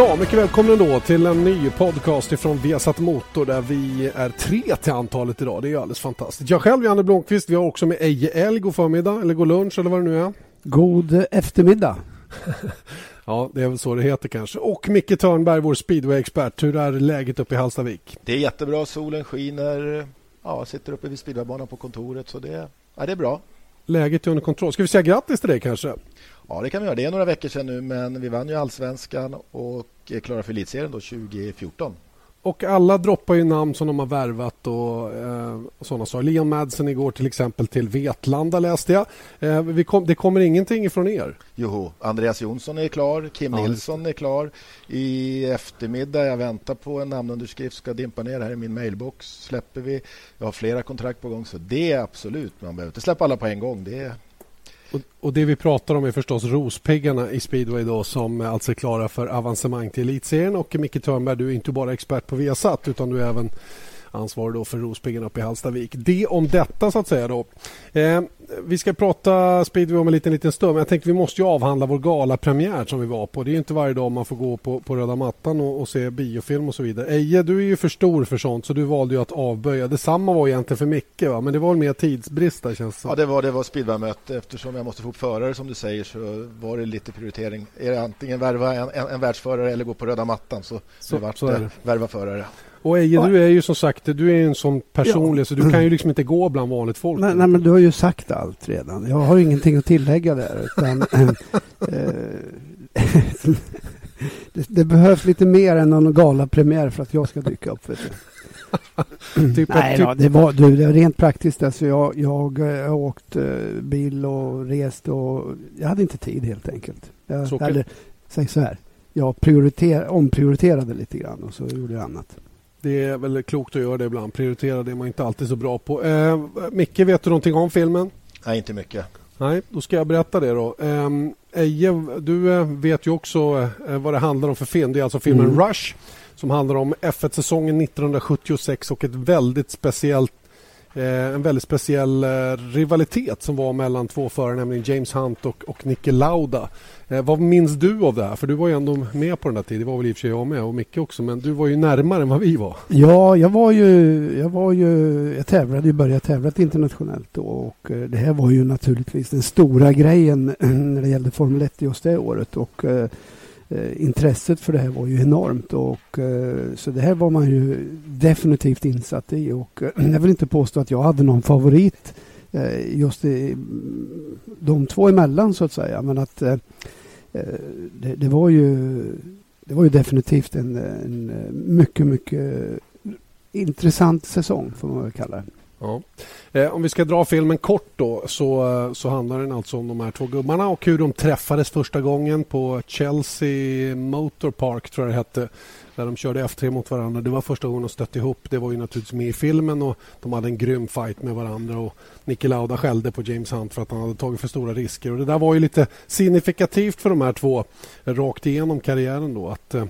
Ja, mycket välkommen då till en ny podcast ifrån Viasat Motor där vi är tre till antalet idag. Det är ju alldeles fantastiskt. Jag själv, Janne Blomqvist, vi har också med Eje Elg. God förmiddag, eller god lunch eller vad det nu är. God eftermiddag. ja, det är väl så det heter kanske. Och Micke Törnberg, vår speedway-expert. Hur är läget uppe i Hallstavik? Det är jättebra. Solen skiner. Ja, sitter uppe vid speedwaybanan på kontoret så det, ja, det är bra. Läget är under kontroll. Ska vi säga grattis till dig kanske? Ja, det kan vi göra. Det är några veckor sedan nu, men vi vann ju allsvenskan och är klara för elitserien 2014. Och alla droppar ju namn som de har värvat och, eh, och sådana saker. Leon Madsen igår till exempel till Vetlanda läste jag. Eh, kom, det kommer ingenting ifrån er? Jo, Andreas Jonsson är klar, Kim ja. Nilsson är klar. I eftermiddag, jag väntar på en namnunderskrift, ska dimpa ner här i min mailbox. Släpper vi. Jag har flera kontrakt på gång, så det är absolut. Man behöver inte släppa alla på en gång. Det är och, och, det vi pratar om är förstås Rospiggarna i speedway då, som alltså är klara för avancemang till elitserien. Och Micke Törnberg, du är inte bara expert på Viasat utan du är även ansvarig då för Rospiggarna uppe i Hallstavik. Det om detta så att säga. Då. Eh, vi ska prata speedway om en liten, liten stund men jag tänkte vi måste ju avhandla vår galapremiär som vi var på. Det är inte varje dag man får gå på, på röda mattan och, och, se biofilm och så vidare. Eje, du är ju för stor för sånt så du valde ju att avböja. Detsamma var egentligen för Micke va? men det var mer tidsbrist där känns det Ja det var, det var speedwaymöte eftersom jag måste få upp förare som du säger så var det lite prioritering. Är det antingen värva en, en, en världsförare eller gå på röda mattan så, så, det vart så det. värva förare. Och Eje, du är ju som sagt du är en sån personlig ja. så du kan ju liksom inte gå bland vanligt folk. Nej, nej, men du har ju sagt allt redan. Jag har ingenting att tillägga där. Utan, äh, det, det, behövs lite mer än någon galapremiär för att jag ska dyka upp. Typ Nej, typ... då, det var du, det var rent praktiskt. Alltså jag, jag, jag åkt bil och rest och jag hade inte tid helt enkelt. Jag, eller, säg så här. Jag prioriter, omprioriterade lite grann och så gjorde jag annat. Det är väl klokt att göra det ibland. Prioritera det är man inte alltid så bra på. Eh, Micke, vet du någonting om filmen? Nej, inte mycket. Nej, då ska jag berätta det då. Eh, Eje, du eh, vet ju också eh, vad det handlar om för film. Det är alltså filmen mm. Rush som handlar om F1-säsongen 1976 och ett väldigt speciellt Eh, en väldigt speciell eh, rivalitet som var mellan två förare, nämligen James Hunt och, och Nicke Lauda. Eh, vad minns du av det här? För du var ju ändå med på den där tiden. Det var väl i och för sig jag med och Micke också. Men du var ju närmare än vad vi var. Ja, jag var ju... Jag, var ju, jag tävlade ju, började tävla internationellt då. Och eh, det här var ju naturligtvis den stora grejen eh, när det gällde Formel 1 just det året. Och eh, Eh, intresset för det här var ju enormt. Och, eh, så det här var man ju definitivt insatt i. Och, eh, jag vill inte påstå att jag hade någon favorit just i, de två emellan så att säga. Men att det, det, var ju det var ju definitivt en, en mycket, mycket intressant säsong får man väl kalla det. Ja. Eh, om vi ska dra filmen kort då så, eh, så handlar den alltså om de här två gubbarna och hur de träffades första gången på Chelsea Motor Park tror jag det hette. Där de körde F3 mot varandra. Det var första gången de stötte ihop. Det var ju naturligtvis med i filmen och de hade en grym fight med varandra och Niki Lauda skällde på James Hunt för att han hade tagit för stora risker. Och det där var ju lite signifikativt för de här två rakt igenom karriären då att eh,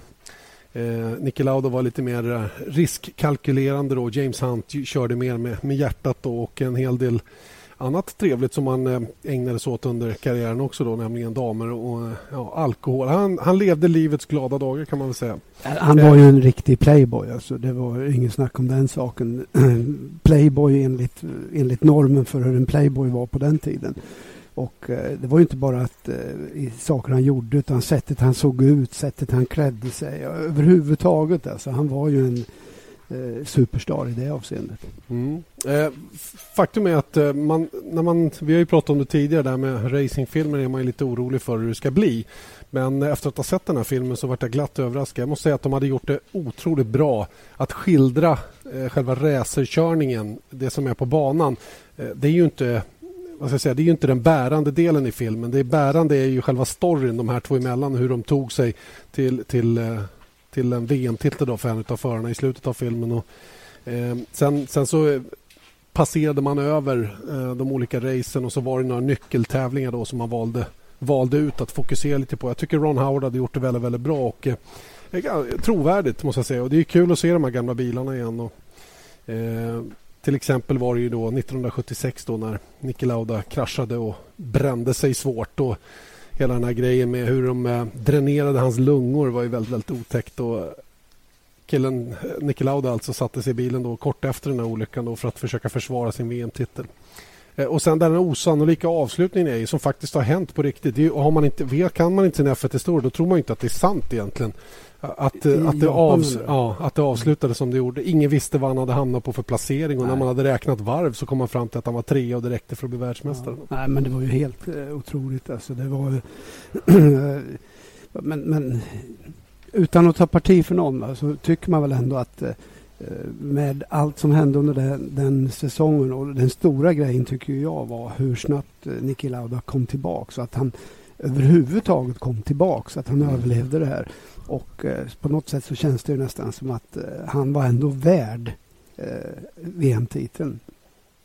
eh, Niki Lauda var lite mer eh, riskkalkylerande då. James Hunt körde mer med, med hjärtat då och en hel del annat trevligt som han eh, ägnade sig åt under karriären också då, nämligen damer och eh, ja, alkohol. Han, han levde livets glada dagar kan man väl säga. Han var ju en riktig playboy alltså. Det var inget snack om den saken. playboy enligt, enligt normen för hur en playboy var på den tiden. Och eh, det var ju inte bara att, eh, i saker han gjorde utan sättet han såg ut, sättet han klädde sig. Överhuvudtaget alltså. Han var ju en eh, superstar i det avseendet. Mm. Eh, faktum är att eh, man, när man, vi har ju pratat om det tidigare där med racingfilmer är man lite orolig för hur det ska bli. Men efter att ha sett den här filmen så vart jag glatt överraskad. Jag måste säga att de hade gjort det otroligt bra att skildra eh, själva racerkörningen, det som är på banan. Eh, det är ju inte vad ska jag säga, det är ju inte den bärande delen i filmen. Det bärande är ju själva storyn de här två emellan. Hur de tog sig till, till, eh, till en VM-titel för en av förarna i slutet av filmen. Och, eh, sen, sen så passerade man över eh, de olika racen och så var det några nyckeltävlingar då som man valde, valde ut att fokusera lite på. Jag tycker Ron Howard hade gjort det väldigt, väldigt bra och eh, trovärdigt måste jag säga. Och det är kul att se de här gamla bilarna igen. Och, eh, till exempel var det ju då 1976 då när Niki Lauda kraschade och brände sig svårt. Och hela den här grejen med hur de eh, dränerade hans lungor var ju väldigt, väldigt otäckt. Och killen, eh, Niki Lauda alltså, satte sig i bilen då kort efter den här olyckan då för att försöka försvara sin VM-titel. Eh, och sen den osannolika avslutningen är som faktiskt har hänt på riktigt. Det är, har man inte, kan man inte sin F1-historia då tror man inte att det är sant egentligen. Att, I, att, det avs ja, att det avslutades som det gjorde. Ingen visste vad han hade hamnat på för placering och Nej. när man hade räknat varv så kom man fram till att han var trea och det räckte för att bli världsmästare. Ja. Nej, men det var ju helt uh, otroligt. Alltså, det var men, men utan att ta parti för någon så tycker man väl ändå att uh, med allt som hände under den, den, säsongen och den stora grejen tycker jag var hur snabbt uh, Niki Lauda kom tillbaka. Så att han överhuvudtaget kom tillbaka, så att han mm. överlevde det här. Och eh, på något sätt så känns det nästan som att eh, han var ändå värd eh, VM-titeln.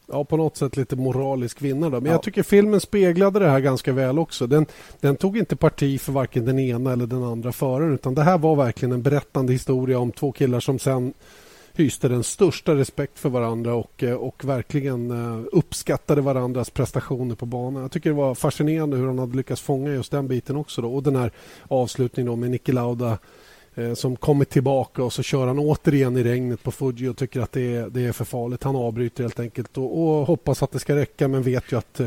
Ja, på något sätt lite moralisk vinnare. Men ja. jag tycker filmen speglade det här ganska väl också. Den, den, tog inte parti för varken den ena eller den andra föraren utan det här var verkligen en berättande historia om två killar som sen hyste den största respekt för varandra och, eh, och verkligen eh, uppskattade varandras prestationer på banan. Jag tycker det var fascinerande hur han hade lyckats fånga just den biten också. Då. Och den här avslutningen med Niki Lauda eh, som kommer tillbaka och så kör han återigen i regnet på Fuji och tycker att det är, det är för farligt. Han avbryter helt enkelt och, och hoppas att det ska räcka men vet ju att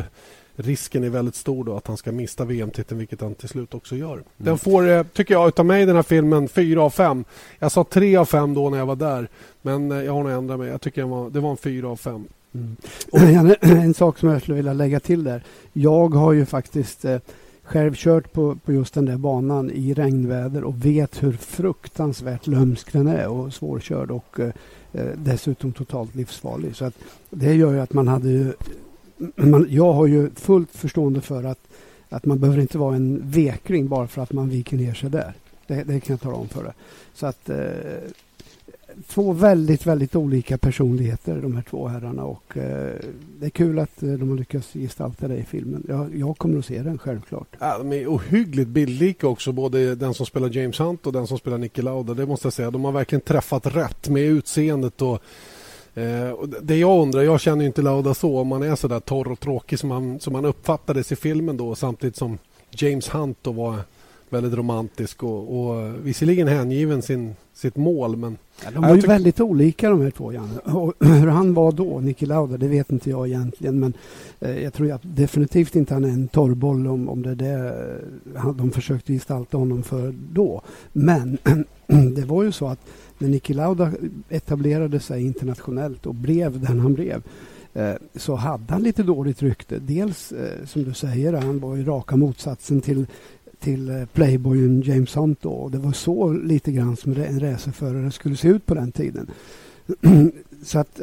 risken är väldigt stor då att han ska mista VM-titeln, vilket han till slut också gör. Mm. Den får, eh, tycker jag, utav mig den här filmen, fyra av fem. Jag sa tre av fem då när jag var där, men eh, jag har nog ändrat mig. Jag tycker det var, det var en fyra av fem. Mm. en sak som jag skulle vilja lägga till där. Jag har ju faktiskt eh, själv kört på, på just den där banan i regnväder och vet hur fruktansvärt lömsk den är och svårkörd och eh, dessutom totalt livsfarlig. Så att det gör ju att man hade ju man, jag har ju fullt förstående för att, att man behöver inte vara en vekring bara för att man viker ner sig där. Det, det kan jag tala om för dig. Så att eh, två väldigt, väldigt olika personligheter de här två herrarna och eh, det är kul att eh, de har lyckats gestalta det i filmen. Jag, jag kommer att se den självklart. Ja, de är ohyggligt bildlika också, både den som spelar James Hunt och den som spelar Nicky Lauda. Det måste jag säga. De har verkligen träffat rätt med utseendet och Eh, det jag undrar, jag känner inte Lauda så, om man är så där torr och tråkig som han, som han uppfattades i filmen då samtidigt som James Hunt då var väldigt romantisk och, och visserligen hängiven sin, sitt mål. Men ja, de var ju väldigt olika de här två, Janne. Och hur han var då, Niki Lauda, det vet inte jag egentligen. Men eh, jag tror att definitivt inte han är en torrboll om, om det är det eh, de försökte gestalta honom för då. Men det var ju så att när Niki Lauda etablerade sig internationellt och blev den han blev eh, så hade han lite dåligt rykte. Dels eh, som du säger, han var ju raka motsatsen till till eh, playboyen James Hunt då. Det var så lite grann som en racerförare skulle se ut på den tiden. så att,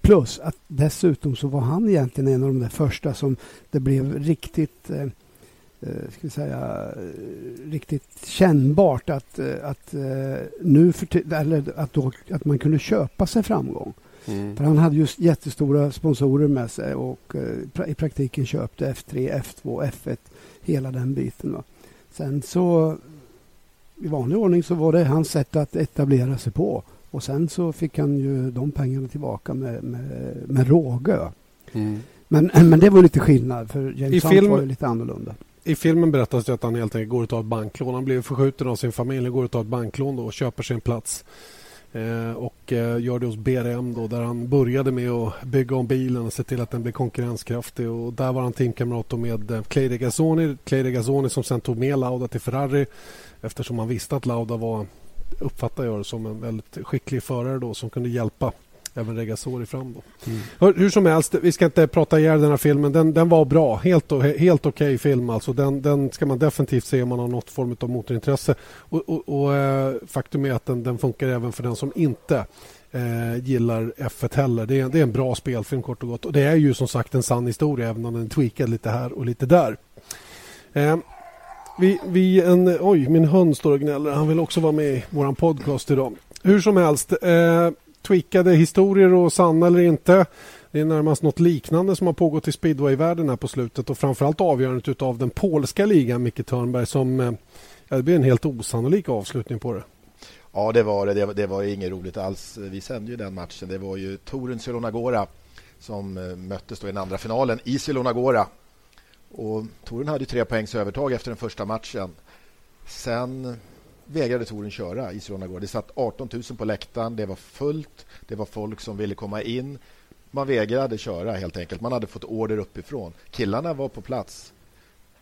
plus att dessutom så var han egentligen en av de där första som det blev riktigt Eh, ska säga, riktigt kännbart att, eh, att, eh, nu för, eller att, då, att man kunde köpa sig framgång. Mm. För han hade just jättestora sponsorer med sig och i praktiken köpte F3, F2, F1, hela den biten. Va. Sen så i vanlig ordning så var det hans sätt att etablera sig på. Och sen så fick han ju de pengarna tillbaka med, med, med råge. Mm. Men, men det var lite skillnad för James Hunt var ju lite annorlunda i filmen berättas det att han helt enkelt går och tar ett banklån. Han blir förskjuten av sin familj och går och tar ett banklån då och köper sig en plats. Eh, och eh, gör det hos BRM då, där han började med att bygga om bilen och se till att den blev konkurrenskraftig. Och där var han teamkamrat med eh, Clay Regazzoni. Clay Regazzoni som sen tog med Lauda till Ferrari eftersom han visste att Lauda var, uppfattar jag det som en väldigt skicklig förare då som kunde hjälpa även Regasori fram. Då. Mm. Hur, hur, som helst, vi ska inte prata ihjäl den här filmen. Den, den var bra. Helt, helt okej okay film. Alltså. Den, den ska man definitivt se om man har något form av motorintresse. Och, och, och eh, faktum är att den, den funkar även för den som inte eh, gillar F1 heller. Det är, det är en bra spelfilm kort och gott. Och det är ju som sagt en sann historia även om den är tweakad lite här och lite där. Eh, vi, vi en, oj, min hund står och gnäller. Han vill också vara med i vår podcast idag. Hur som helst. Eh, tweakade historier och sanna eller inte. Det är närmast något liknande som har pågått i speedwayvärlden här på slutet och framförallt avgörandet av den polska ligan, Micke Törnberg, som eh, ja, det blir en helt osannolik avslutning på det. Ja, det var det. Det var, det var inget roligt alls. Vi sände ju den matchen. Det var ju Torun Silonagora som eh, möttes då i den andra finalen i Silonagora. Och Torun hade tre poängs övertag efter den första matchen. Sen vägrade touren köra i Solna Det satt 18 000 på läktaren. Det var fullt. Det var folk som ville komma in. Man vägrade köra helt enkelt. Man hade fått order uppifrån. Killarna var på plats.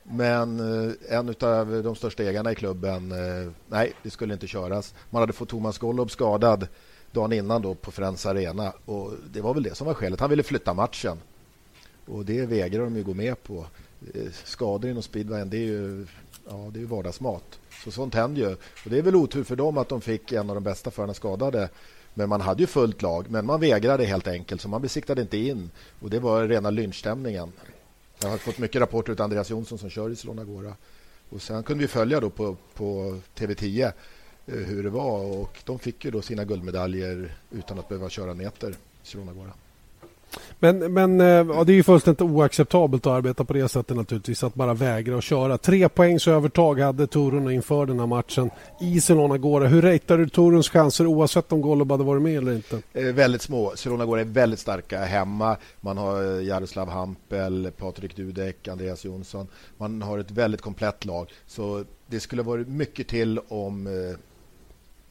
Men eh, en av de största ägarna i klubben, eh, nej, det skulle inte köras. Man hade fått Thomas Gollob skadad dagen innan då på Friends Arena. Och det var väl det som var skälet. Han ville flytta matchen. Och det vägrar de ju gå med på. Eh, skador inom speedwayen, det är ju, ja, det är vardagsmat. Så sånt händer ju. Och det är väl otur för dem att de fick en av de bästa förarna skadade. Men man hade ju fullt lag, men man vägrade helt enkelt. Så man besiktade inte in. Och det var rena lynchstämningen. Jag har fått mycket rapporter av Andreas Jonsson som kör i Solna Och sen kunde vi följa då på, på TV10 eh, hur det var. Och de fick ju då sina guldmedaljer utan att behöva köra meter i Solna men, men eh, ja, det är ju fullständigt oacceptabelt att arbeta på det sättet naturligtvis. Att bara vägra att köra. Tre poängs övertag hade Torun inför den här matchen i Solona Gora. Hur ratear du Toruns chanser oavsett om Golub hade varit med eller inte? Eh, väldigt små. Solona Gora är väldigt starka hemma. Man har eh, Jaroslav Hampel, Patrik Dudek, Andreas Jonsson. Man har ett väldigt komplett lag. Så det skulle varit mycket till om eh,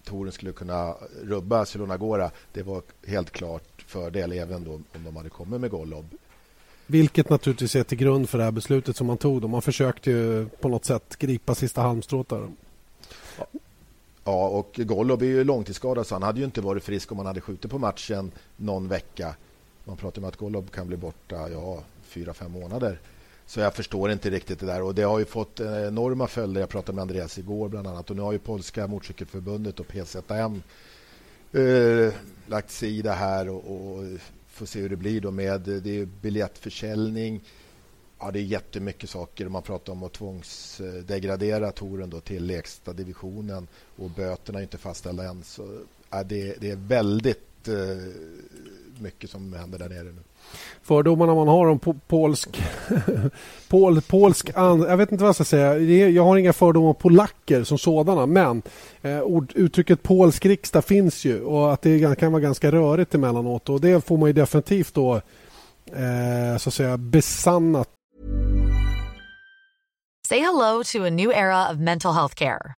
Torun skulle kunna rubba Solona Gårda. Det var helt klart fördel även då om de hade kommit med Golob. Vilket naturligtvis är till grund för det här beslutet som man tog. Man försökte ju på något sätt gripa sista halmstrået där. Ja, och Golob är ju långtidsskadad så han hade ju inte varit frisk om han hade skjutit på matchen någon vecka. Man pratar om att Golob kan bli borta ja, fyra, fem månader. Så jag förstår inte riktigt det där. Och Det har ju fått eh, enorma följder. Jag pratade med Andreas igår bland annat. Och nu har ju polska motorcykelförbundet och PZM eh, lagt sig i det här och, och får se hur det blir då med eh, det är biljettförsäljning. Ja, det är jättemycket saker. Man pratar om att tvångsdegradera touren då till lägsta divisionen och böterna är inte fastställda än. Så, ja, det, det är väldigt eh, mycket som händer där nere nu fördomarna man har om polsk... pol, polsk jag vet inte vad jag ska säga. Jag har inga fördomar om polacker som sådana men eh, uttrycket polsk riksdag finns ju och att det kan vara ganska rörigt emellanåt och det får man ju definitivt då eh, så att säga besannat. Say hello to a new era of mental health care.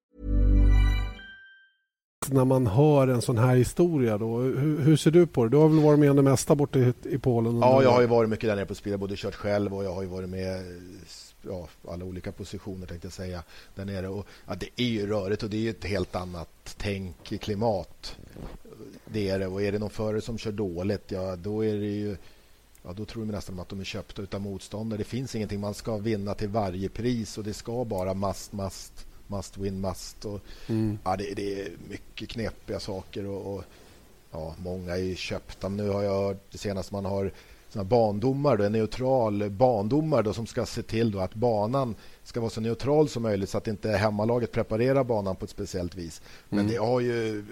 När man hör en sån här historia då, hur, hur, ser du på det? Du har väl varit med om det mesta borta i, i Polen? Ja, jag har ju varit mycket där nere på Spira, både kört själv och jag har ju varit med ja, alla olika positioner tänkte jag säga där nere. Och, ja, det är ju rörigt och det är ett helt annat tänk i klimat. Det är det. Och är det någon förare som kör dåligt, ja då är det ju Ja, då tror de nästan att de är köpta utan motståndare. Det finns ingenting. Man ska vinna till varje pris och det ska bara must, must, must win, must. Och, mm. ja, det, det, är mycket knepiga saker och, och ja, många är köpta. Nu har jag hört det senaste man har såna bandomar, då, en neutral bandomare då, som ska se till då att banan ska vara så neutral som möjligt så att inte hemmalaget preparerar banan på ett speciellt vis. Men mm. det har ju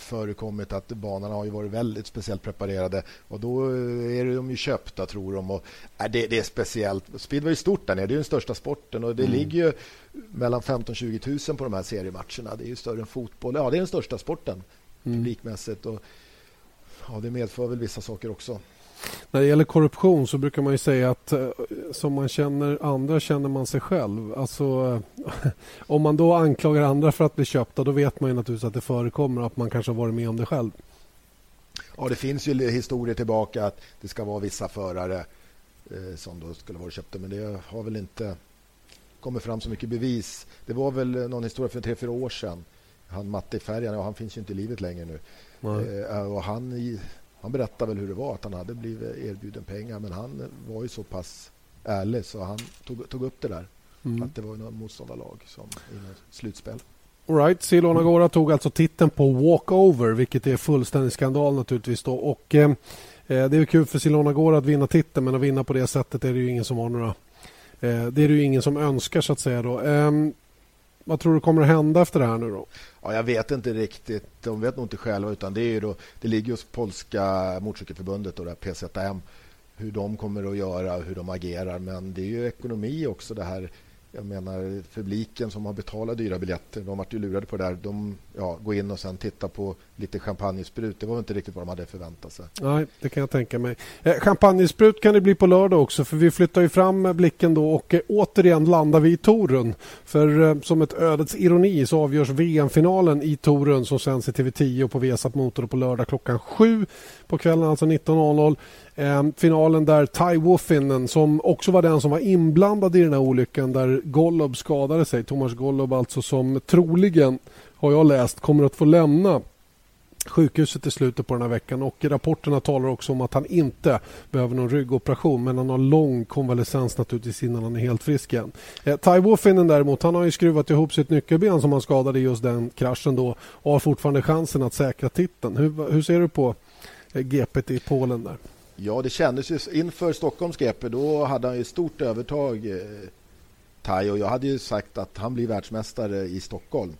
förekommit att banorna har ju varit väldigt speciellt preparerade och då är de ju köpta tror de. Och, äh, det, det är speciellt. Speedway är stort där nere, det är den största sporten och det mm. ligger ju mellan 15-20 000 på de här seriematcherna. Det är ju större än fotboll. Ja, det är den största sporten mm. publikmässigt och ja, det medför väl vissa saker också. När det gäller korruption så brukar man ju säga att eh, som man känner andra känner man sig själv. Alltså, om man då anklagar andra för att bli köpta då vet man ju naturligtvis att det förekommer att man kanske har varit med om det själv. Ja, det finns ju historier tillbaka att det ska vara vissa förare eh, som då skulle vara köpta men det har väl inte kommit fram så mycket bevis. Det var väl någon historia för tre, fyra år sedan han matte i färgen, ja, han finns ju inte i livet längre nu. Eh, och han, han berättade väl hur det var, att han hade blivit erbjuden pengar men han var ju så pass ärlig så han tog, tog upp det där. Mm. Att det var något motståndarlag som i slutspel. Right. Silona Gora tog alltså titeln på walkover, vilket är fullständig skandal naturligtvis. Då. Och, eh, eh det är kul för Silona Gora att vinna titeln, men att vinna på det sättet är det ju ingen som har några... Eh, det är det ju ingen som önskar, så att säga. Då. Eh, vad tror du kommer att hända efter det här nu då? Ja, jag vet inte riktigt. De vet nog inte själva. utan Det, är då, det ligger hos polska motorcykelförbundet, och där PZM hur de kommer att göra och hur de agerar. Men det är ju ekonomi också det här jag menar publiken som har betalat dyra biljetter, de vart ju lurade på det där. De ja, går in och sen tittar på lite champagnesprut. Det var inte riktigt vad de hade förväntat sig. Nej, det kan jag tänka mig. Eh, champagnesprut kan det bli på lördag också för vi flyttar ju fram blicken då och eh, återigen landar vi i Torun. För eh, som ett ödets ironi så avgörs VM-finalen i Torun som sänds i TV10 på Vesat Motor på lördag klockan sju på kvällen, alltså 19.00. Eh, finalen där Ty Woffinen, som också var den som var inblandad i den här olyckan där Gollob skadade sig. Thomas Gollob alltså som troligen, har jag läst, kommer att få lämna sjukhuset i slutet på den här veckan och rapporterna talar också om att han inte behöver någon ryggoperation men han har lång konvalescens naturligtvis innan han är helt frisk igen. Eh, Ty Woffinen däremot, han har ju skruvat ihop sitt nyckelben som han skadade i just den kraschen då och har fortfarande chansen att säkra titeln. Hur, hur ser du på eh, GPT GP i Polen där? Ja, det kändes ju inför Stockholms GP. Då hade han ju stort övertag, eh, Tai. Och jag hade ju sagt att han blir världsmästare i Stockholm.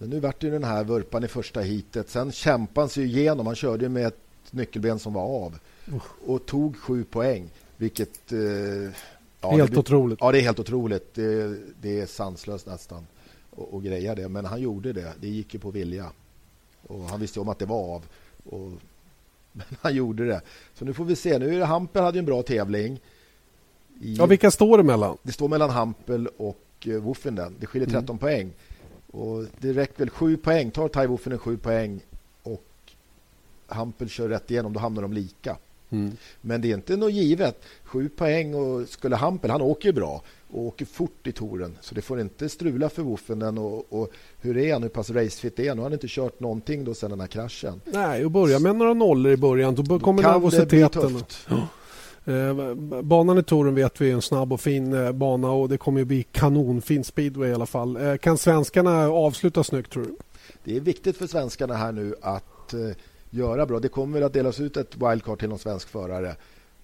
Men nu vart det den här vurpan i första hitet. Sen kämpade han sig igenom. Han körde med ett nyckelben som var av och tog sju poäng. Vilket... Eh, ja, helt blir, otroligt. Ja, det är helt otroligt. Det, det är sanslöst nästan att greja det. Men han gjorde det. Det gick ju på vilja. Och Han visste om att det var av. Och men han gjorde det. Så nu får vi se. Nu är det Hampel hade en bra tävling. I, ja, vilka står det mellan? Det står mellan Hampel och uh, Woffenden. Det skiljer 13 mm. poäng. Och det räcker väl 7 poäng. Tar Tai Woffenden 7 poäng och Hampel kör rätt igenom, då hamnar de lika. Mm. Men det är inte något givet. 7 poäng och skulle Hampel, han åker ju bra och åker fort i touren. Så det får inte strula för Woffenden. Och, och, hur är han? Hur pass racefit är han? Nu har han inte kört någonting då sedan den här kraschen. Nej, och börja med några nollor i början. Då kommer nervositeten. Ja. Eh, banan i touren vet vi är en snabb och fin eh, bana och det kommer att bli kanonfin speedway i alla fall. Eh, kan svenskarna avsluta snyggt tror du? Det är viktigt för svenskarna här nu att göra bra. Det kommer att delas ut ett wildcard till någon svensk förare.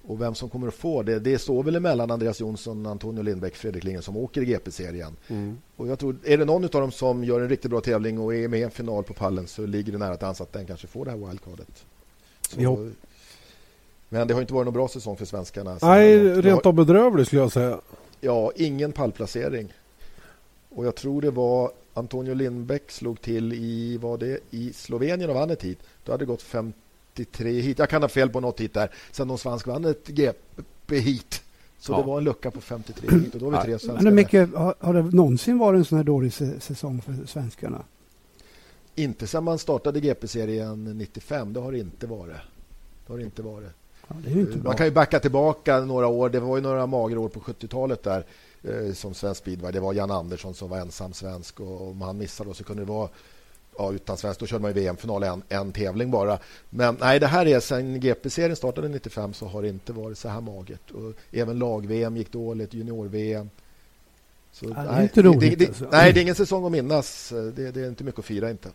Och vem som kommer att få det, det står väl emellan Andreas Jonsson, Antonio Lindbäck, Fredrik Lingen som åker i GP-serien. Mm. Och jag tror, är det någon av dem som gör en riktigt bra tävling och är med i en final på pallen så ligger det nära till hands att den kanske får det här wildcardet. Så, men det har inte varit någon bra säsong för svenskarna. Nej, rent av bedrövlig skulle jag säga. Ja, ingen pallplacering. Och jag tror det var Antonio Lindbäck slog till i, var det, i Slovenien och vann ett hit. Då hade det gått 53 hit. Jag kan ha fel på något hit där. Sen de svensk vann ett GP hit. Så ja. det var en lucka på 53 hit och då var vi tre svenskar. Men mycket, har, har det någonsin varit en sån här dålig säsong för svenskarna? Inte sedan man startade GP-serien 95. Det har det inte varit. Det har det inte varit. Ja, man kan ju backa tillbaka några år. Det var ju några magra år på 70-talet där eh, som svensk speedway. Det var Jan Andersson som var ensam svensk och om han missade så kunde det vara ja, utan svensk. Då körde man VM-final en, en tävling bara. Men nej, det här är sen GP-serien startade 95 så har det inte varit så här magert. Och även lag-VM gick dåligt, junior-VM. Så, ja, det är nej, inte roligt. Det, det, alltså. Nej, det är ingen säsong att minnas. Det, det är inte mycket att fira inte.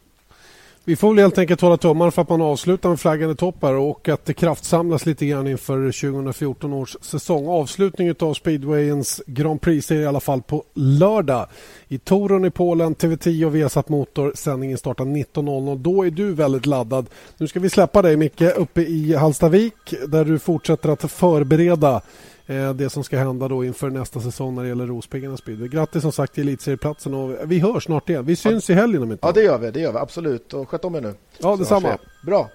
Vi får väl helt enkelt hålla tummarna för att man avslutar med flaggan i toppar och att det kraftsamlas lite grann inför 2014 års säsong. Avslutning av speedwayens Grand Prix är i alla fall på lördag. I Torun i Polen, TV10 och Viasat Motor. Sändningen startar 19.00. Då är du väldigt laddad. Nu ska vi släppa dig Micke uppe i Halstavik där du fortsätter att förbereda Eh, det som ska hända då inför nästa säsong när det gäller Rospiggarnas speedway. Grattis som sagt till elitserieplatsen och vi hörs snart igen. Vi syns ja. i helgen om inte Ja, det gör vi. Det gör vi absolut. Och sköt om er nu. Ja, detsamma. Bra.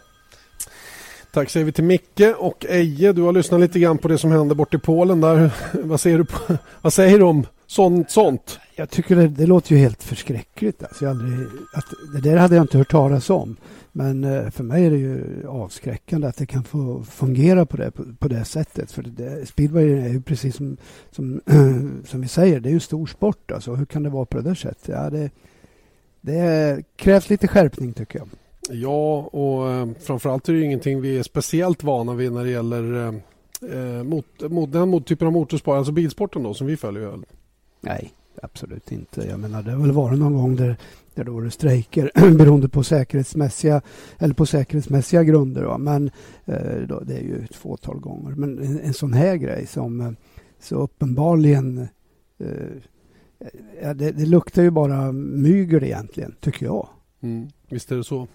Tack säger vi till Micke och Eje. Du har lyssnat lite grann på det som hände bort i Polen där. vad, säger du på, vad säger du om sånt? sånt? Jag tycker det, det låter ju helt förskräckligt. Alltså jag aldrig, att, det där hade jag inte hört talas om. Men eh, för mig är det ju avskräckande att det kan få fungera på det, på, på det sättet. För det, speedway är ju precis som, som, som vi säger, det är en stor sport. Alltså. Hur kan det vara på det där sättet? Ja, det, det krävs lite skärpning tycker jag. Ja, och eh, framförallt är det ingenting vi är speciellt vana vid när det gäller eh, mot, mot, den mot typen av motorsport, alltså bilsporten då, som vi följer. Nej, absolut inte. Jag menar, det har väl varit någon gång där, där det varit strejker beroende på säkerhetsmässiga, eller på säkerhetsmässiga grunder. Va? Men eh, då, det är ju ett fåtal gånger. Men en, en sån här grej som eh, så uppenbarligen eh, ja, det, det, luktar ju bara mygel egentligen, tycker jag. Mm, visst är det så.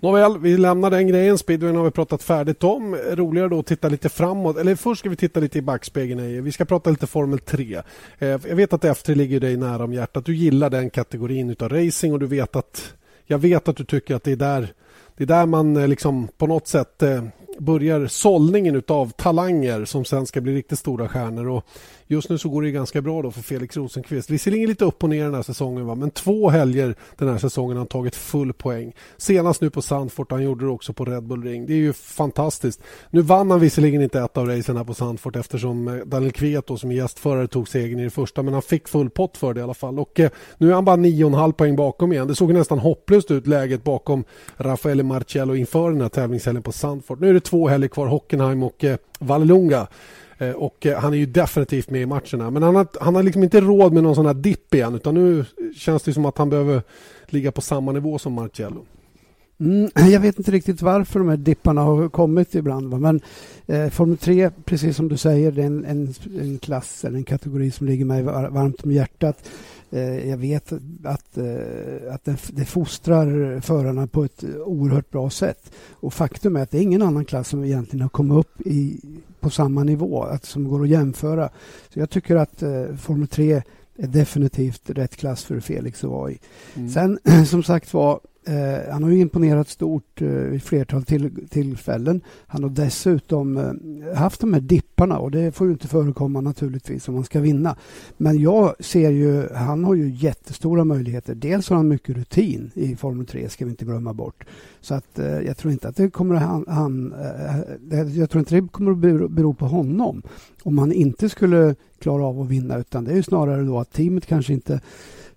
Nåväl, vi lämnar den grejen. Speedwayen har vi pratat färdigt om. Roligare då att titta lite framåt. Eller först ska vi titta lite i backspegeln. Vi ska prata lite Formel 3. Eh, jag vet att F3 ligger dig nära om hjärtat. Du gillar den kategorin av racing och du vet att jag vet att du tycker att det är där, det är där man eh, liksom på något sätt eh, börjar sållningen av talanger som sen ska bli riktigt stora stjärnor. Och just nu så går det ganska bra då för Felix Rosenqvist. Visserligen lite upp och ner den här säsongen va? men två helger den här säsongen har han tagit full poäng. Senast nu på Sandfort, han gjorde det också på Red Bull Ring. Det är ju fantastiskt. Nu vann han visserligen inte ett av racen här på Sandfort eftersom eh, Daniel Kveto som gästförare tog segern i det första men han fick full pott för det i alla fall. Och eh, nu är han bara 9,5 poäng bakom igen. Det såg nästan hopplöst ut läget bakom Raffaele Marcello inför den här tävlingshelgen på Sandfort. Nu är det två helger kvar, Hockenheim och eh, Vallelunga. Eh, och eh, han är ju definitivt med i matcherna. Men han har, han har liksom inte råd med någon sån här dipp igen utan nu känns det som att han behöver ligga på samma nivå som Marcello. Mm, jag vet inte riktigt varför de här dipparna har kommit ibland. Va? Men eh, Formel 3, precis som du säger, det är en, en, en klass eller en kategori som ligger mig varmt om hjärtat. Eh, jag vet att, eh, att det fostrar förarna på ett oerhört bra sätt. Och faktum är att det är ingen annan klass som egentligen har kommit upp i, på samma nivå, att, som går att jämföra. Så jag tycker att eh, Formel 3 är definitivt rätt klass för Felix att vara i. Mm. Sen som sagt var, Eh, han har ju imponerat stort eh, vid flertal till, tillfällen. Han har dessutom eh, haft de här dipparna och det får ju inte förekomma naturligtvis om man ska vinna. Men jag ser ju, han har ju jättestora möjligheter. Dels har han mycket rutin i Formel 3, ska vi inte glömma bort. Så att eh, jag tror inte att det kommer att han, han eh, eh, jag tror inte det kommer att bero, bero på honom om han inte skulle klara av att vinna utan det är ju snarare då att teamet kanske inte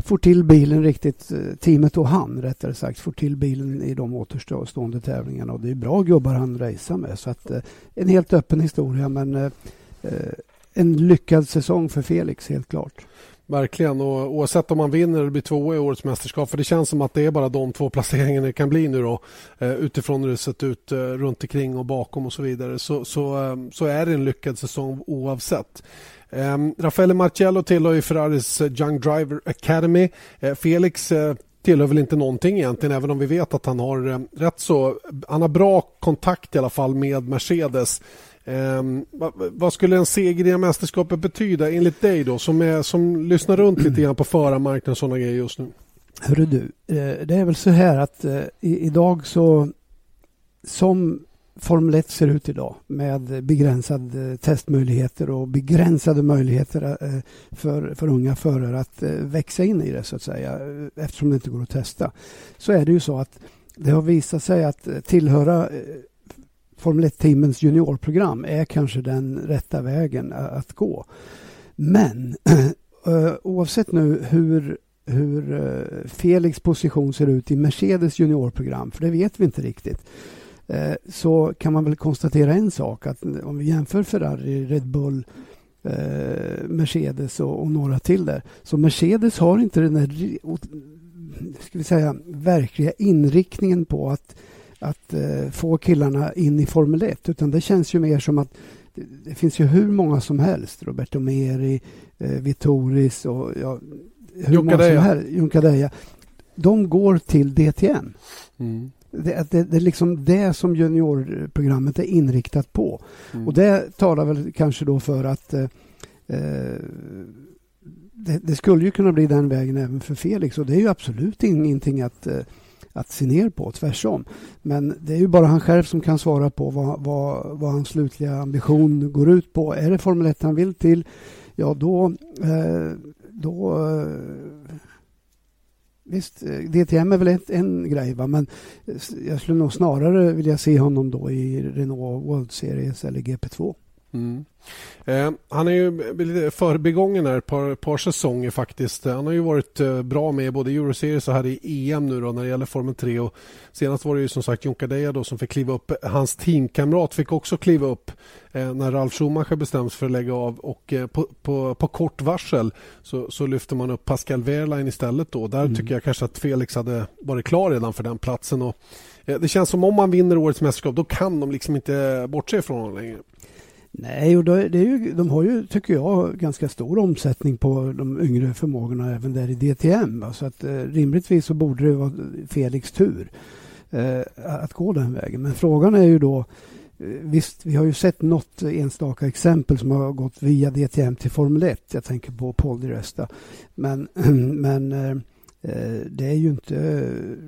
får till bilen riktigt, eh, teamet och han rättare sagt, får till bilen i de återstående tävlingarna. Och det är bra gubbar han racear med. Så att, eh, en helt öppen historia men eh, eh en lyckad säsong för Felix helt klart. Verkligen, och oavsett om man vinner eller blir tvåa i årets mästerskap för det känns som att det är bara de två placeringarna det kan bli nu då eh, utifrån hur det sett ut eh, runt omkring och bakom och så vidare så, så, eh, så är det en lyckad säsong oavsett. Ehm, Raffaele Marcello tillhör ju Ferraris Young Driver Academy. Felix tillhör väl inte någonting egentligen även om vi vet att han har rätt så... Han har bra kontakt i alla fall med Mercedes. Ehm, um, vad, vad, skulle en seger i mästerskapet betyda enligt dig då som, är, som lyssnar runt lite grann på förarmarknaden och sådana grejer just nu? Hörru du, eh, det är väl så här att eh, idag så som Formel 1 ser ut idag med begränsade eh, testmöjligheter och begränsade möjligheter för, för unga förare att växa in i det så att säga eftersom det inte går att testa. Så är det ju så att det har visat sig att tillhöra Formel 1-teamens juniorprogram är kanske den rätta vägen att gå. Men oavsett nu hur hur Felix position ser ut i Mercedes juniorprogram, för det vet vi inte riktigt eh, så kan man väl konstatera en sak att om vi jämför Ferrari, Red Bull, eh, Mercedes och, och, några till där. Så Mercedes har inte den där ska vi säga, verkliga inriktningen på att, att uh, få killarna in i Formel 1 utan det känns ju mer som att det, det finns ju hur många som helst. Roberto Meri, uh, Vittoris och ja, hur Junkadeja. många som helst. Junkadeja. De går till DTM. Mm. Det, det, det, är liksom det som juniorprogrammet är inriktat på. Mm. Och det talar väl kanske då för att eh, eh, det, det, skulle ju kunna bli den vägen även för Felix och det är ju absolut ingenting att, eh, att se ner på, tvärsom. Men det är ju bara han själv som kan svara på vad, vad, vad hans slutliga ambition går ut på. Är det Formel 1 han vill till, ja då, eh, då eh, Visst, DTM är väl ett, en grej, va? men eh, jag skulle nog snarare vilja se honom då i Renault World Series eller GP2. Mm. Eh, han är ju lite förbigången här ett par, par säsonger faktiskt. Han har ju varit eh, bra med både Euroseries och här i EM nu då när det gäller Formel 3. Och senast var det ju som sagt Jon Kadeja då som fick kliva upp. Hans teamkamrat fick också kliva upp eh, när Ralf Schumacher bestäms för att lägga av och eh, på, på, på, kort varsel så, så lyfter man upp Pascal Wehrlein istället då. Där mm. tycker jag kanske att Felix hade varit klar redan för den platsen. Och, eh, det känns som om man vinner årets mästerskap då kan de liksom inte bortse ifrån honom längre. Nej, och det är ju, de har ju, tycker jag, ganska stor omsättning på de yngre förmågorna även där i DTM. Så att, eh, rimligtvis så borde det vara Felix tur eh, att gå den vägen. Men frågan är ju då eh, Visst, vi har ju sett något enstaka exempel som har gått via DTM till Formel 1. Jag tänker på Paul di Resta. Men, men eh, eh, det är ju inte,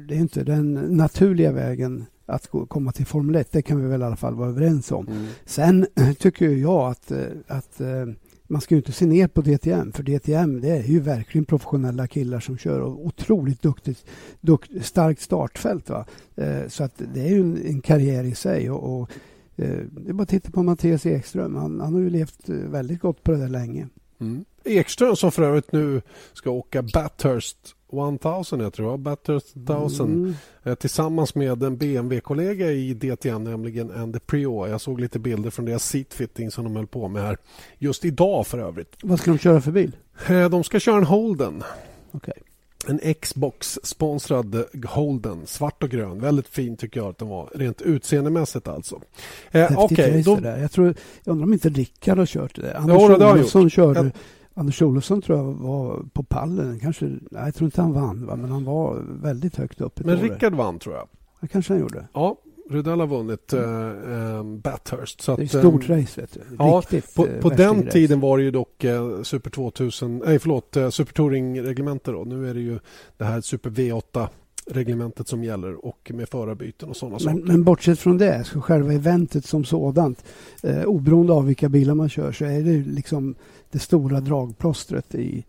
det är inte den naturliga vägen att komma till Formel 1. Det kan vi väl i alla fall vara överens om. Mm. Sen tycker jag att, eh, att eh, man ska inte se ner på DTM, för DTM det är ju verkligen professionella killar som kör och otroligt duktigt, dukt, starkt startfält. Va? Eh, så att det är ju en, en karriär i sig. Och, och det är bara att titta på Mattias Ekström. Han, han har ju levt väldigt gott på det där länge. Mm. Ekström som för övrigt nu ska åka Bathurst 1000 jag tror jag, Bathurst 1000 mm. Eh, tillsammans med en BMW-kollega i DTN, nämligen Andy Prio. Jag såg lite bilder från deras seatfitting som de höll på med här just idag för övrigt. Vad ska de köra för bil? Eh, de ska köra en Holden. Okay. En Xbox-sponsrad Holden, svart och grön. Väldigt fin tycker jag att den var, rent utseendemässigt alltså. Eh, okay, då... Jag, tror, jag undrar om inte Rickard har kört det. Anders jo, det Olsson körde jag... Anders Olofsson tror jag var på pallen. Kanske, nej, jag tror inte han vann, va? men han var väldigt högt upp. Men Rickard vann tror jag. Det kanske han gjorde. Ja, Rudell har vunnit äh, Bathurst. Så det är ett stort äh, race. Vet du. Ja, Riktigt, på, på den race. tiden var det ju dock äh, Super 2000, nej förlåt, äh, Super Touring-reglementet. Nu är det ju det här Super V8 reglementet som gäller och med förarbyten och sådana saker. Men bortsett från det, så själva eventet som sådant, eh, oberoende av vilka bilar man kör, så är det liksom det stora dragplåstret i,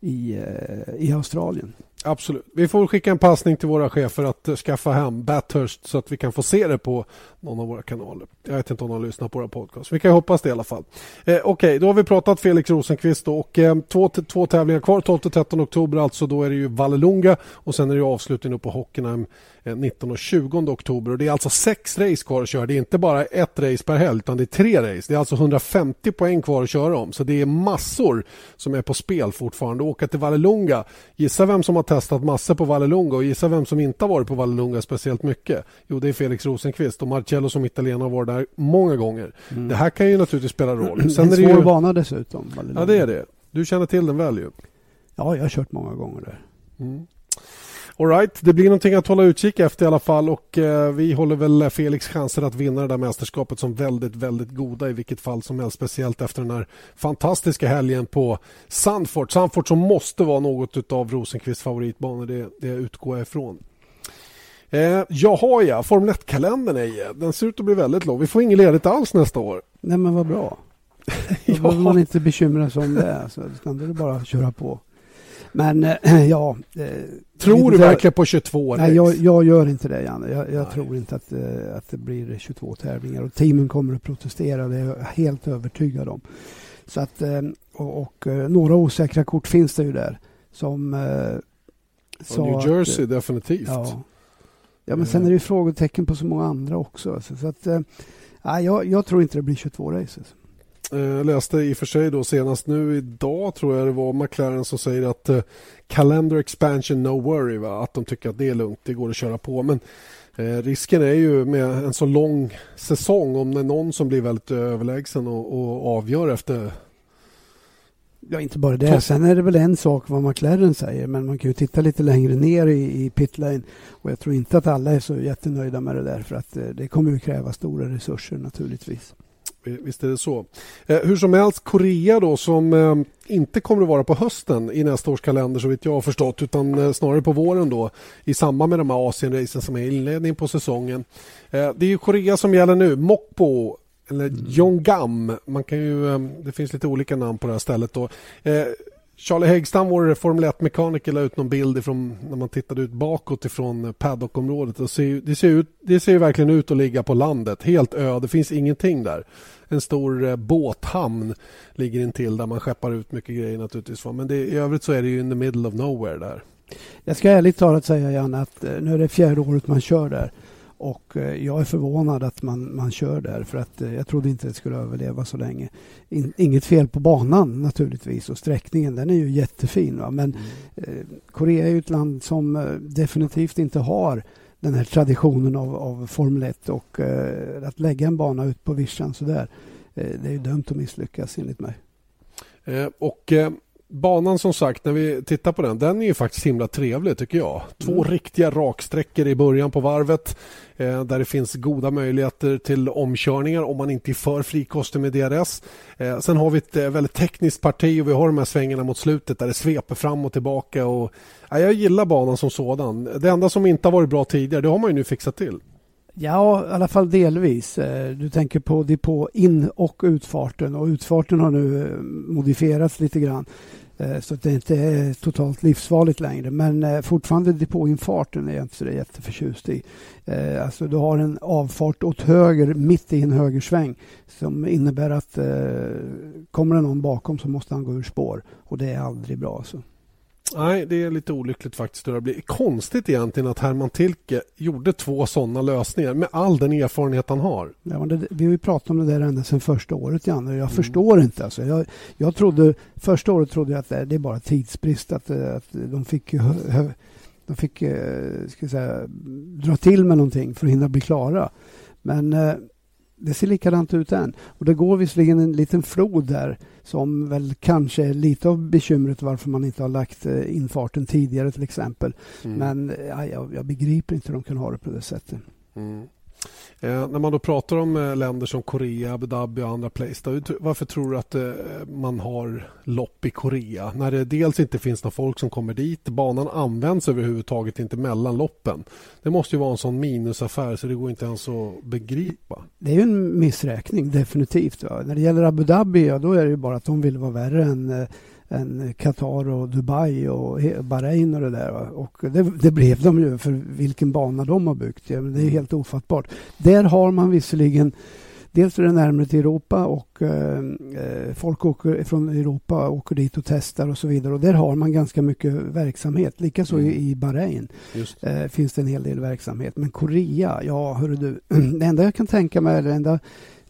i, eh, i Australien. Absolut. Vi får skicka en passning till våra chefer att skaffa hem Bathurst så att vi kan få se det på någon av våra kanaler. Jag vet inte om de lyssnar på våra podcast. Vi kan hoppas det i alla fall. Eh, Okej, okay, då har vi pratat Felix Rosenqvist då, och eh, två, två tävlingar kvar. 12-13 oktober alltså. Då är det ju Vallelunga och sen är det avslutning på Hockenheim eh, 19 och 20 oktober. Och det är alltså sex race kvar att köra. Det är inte bara ett race per helg utan det är tre race. Det är alltså 150 poäng kvar att köra om. Så det är massor som är på spel fortfarande. Åka till Vallelunga. Gissa vem som har testat massor på Vallelunga och gissa vem som inte har varit på Vallelunga speciellt mycket. Jo, det är Felix Rosenqvist och Marcello som italienare har varit där många gånger. Mm. Det här kan ju naturligtvis spela roll. Sen en svår är det ju... bana dessutom. Vallelunga. Ja, det är det. Du känner till den väl ju? Ja, jag har kört många gånger där. Mm. Alright, det blir någonting att hålla utkik efter i alla fall och eh, vi håller väl Felix chanser att vinna det där mästerskapet som väldigt, väldigt goda i vilket fall som helst. Speciellt efter den här fantastiska helgen på Sandfort. Sandfort som måste vara något av Rosenqvists favoritbanor, det, det utgår jag ifrån. Eh, jaha ja, Formel 1-kalendern är Den ser ut att bli väldigt lång. Vi får inget ledigt alls nästa år. Nej men vad bra. Då ja. behöver man inte bekymra sig om det. Alltså, utan det är bara att köra på. Men äh, ja. Eh, tror du verkligen på 22 Nej, jag, jag, gör inte det, Janne. Jag, jag tror inte att, äh, att det blir 22 tävlingar. Och teamen kommer att protestera, det är jag helt övertygad om. Så att, äh, och, och några osäkra kort finns det ju där. Som sa New Jersey, att, definitivt. Ja ja, men sen är det ju frågetecken på så många andra också. Alltså, så att, eh, nej, jag, jag tror inte det blir 22 races. Eh, jag läste i och för sig då senast nu idag tror jag det var McLaren som säger att eh, calendar expansion no worry. Va? Att de tycker att det är lugnt, det går att köra på. Men eh, risken är ju med en så lång säsong om det är någon som blir väldigt överlägsen och, och avgör efter Ja, inte bara det. Sen är det väl en sak vad McLaren säger, men man kan ju titta lite längre ner i, i pitlane. Och jag tror inte att alla är så jättenöjda med det där, för att det kommer ju kräva stora resurser naturligtvis. Visst är det så. Eh, hur som helst, Korea då som eh, inte kommer att vara på hösten i nästa års kalender så vitt jag har förstått utan eh, snarare på våren då i samband med de här Asienracen som är inledning på säsongen. Eh, det är Korea som gäller nu. Mokpo eller mm. Yongam. Man kan ju, eh, det finns lite olika namn på det här stället. Då. Eh, Charlie Häggstam, vår Formel 1-mekaniker, la ut någon bild ifrån, när man tittade ut bakåt ifrån paddock-området. Det ser, det, ser ut, det ser verkligen ut att ligga på landet. Helt ö, det finns ingenting där. En stor eh, båthamn ligger intill där man skeppar ut mycket grejer naturligtvis. Men det, i övrigt så är det ju in the middle of nowhere där. Jag ska ärligt talat säga Jan att eh, nu är det fjärde året man kör där. Och eh, jag är förvånad att man, man kör där för att eh, jag trodde inte det skulle överleva så länge. In, inget fel på banan naturligtvis och sträckningen den är ju jättefin. Va? Men mm. eh, Korea är ju ett land som eh, definitivt inte har den här traditionen av, av Formel 1 och eh, att lägga en bana ut på vischan sådär eh, det är ju dömt att misslyckas enligt mig. och banan som sagt, när vi tittar på den, den är ju faktiskt himla trevlig tycker jag. Två mm. riktiga raksträckor i början på varvet eh, där det finns goda möjligheter till omkörningar om man inte är för frikostig med DRS. Eh, sen har vi ett eh, väldigt tekniskt parti och vi har de här svängarna mot slutet där det sveper fram och tillbaka. Och, ja, jag gillar banan som sådan. Det enda som inte har varit bra tidigare, det har man ju nu fixat till. Ja, i alla fall delvis. Eh, du tänker på depå in och utfarten och utfarten har nu eh, modifierats lite grann. Eh, så att det inte är totalt livsfarligt längre. Men eh, fortfarande depåinfarten är jag inte så jätteförtjust i. Alltså du har en avfart åt höger mitt i en högersväng som innebär att kommer det någon bakom så måste han gå ur spår. Och det är aldrig bra. Alltså. Nej, det är lite olyckligt faktiskt. Det blir konstigt egentligen att Herman Tilke gjorde två sådana lösningar med all den erfarenhet han har. Ja, det, vi har ju pratat om det där ända sedan första året, Janne. Jag mm. förstår inte. Alltså. Jag, jag trodde, första året trodde jag att det är bara tidsbrist. Att, att de fick, de fick eh, ska säga, dra till med någonting för att hinna bli klara. Men eh, det ser likadant ut än. Och det går visserligen en liten flod där som väl kanske är lite av bekymret varför man inte har lagt eh, infarten tidigare till exempel. Mm. Men ja, jag, jag, begriper inte hur de kan ha det på det sättet. Mm. Eh, när man då pratar om eh, länder som Korea, Abu Dhabi och andra place, då, varför tror du att eh, man har lopp i Korea? När det dels inte finns några folk som kommer dit, banan används överhuvudtaget inte mellan loppen. Det måste ju vara en sån minusaffär så det går inte ens att begripa. Det är ju en missräkning definitivt. Va? När det gäller Abu Dhabi, ja, då är det ju bara att de vill vara värre än eh, än Qatar och Dubai och Bahrain och det där. Och det, det, blev de ju för vilken bana de har byggt. Det är mm. helt ofattbart. Där har man visserligen Dels är det närmare till Europa och eh, eh folk åker från Europa åker dit och testar och så vidare. Och där har man ganska mycket verksamhet. Likaså mm. i Bahrain eh, finns det en hel del verksamhet. Men Korea, ja hörru du. det enda jag kan tänka mig, det enda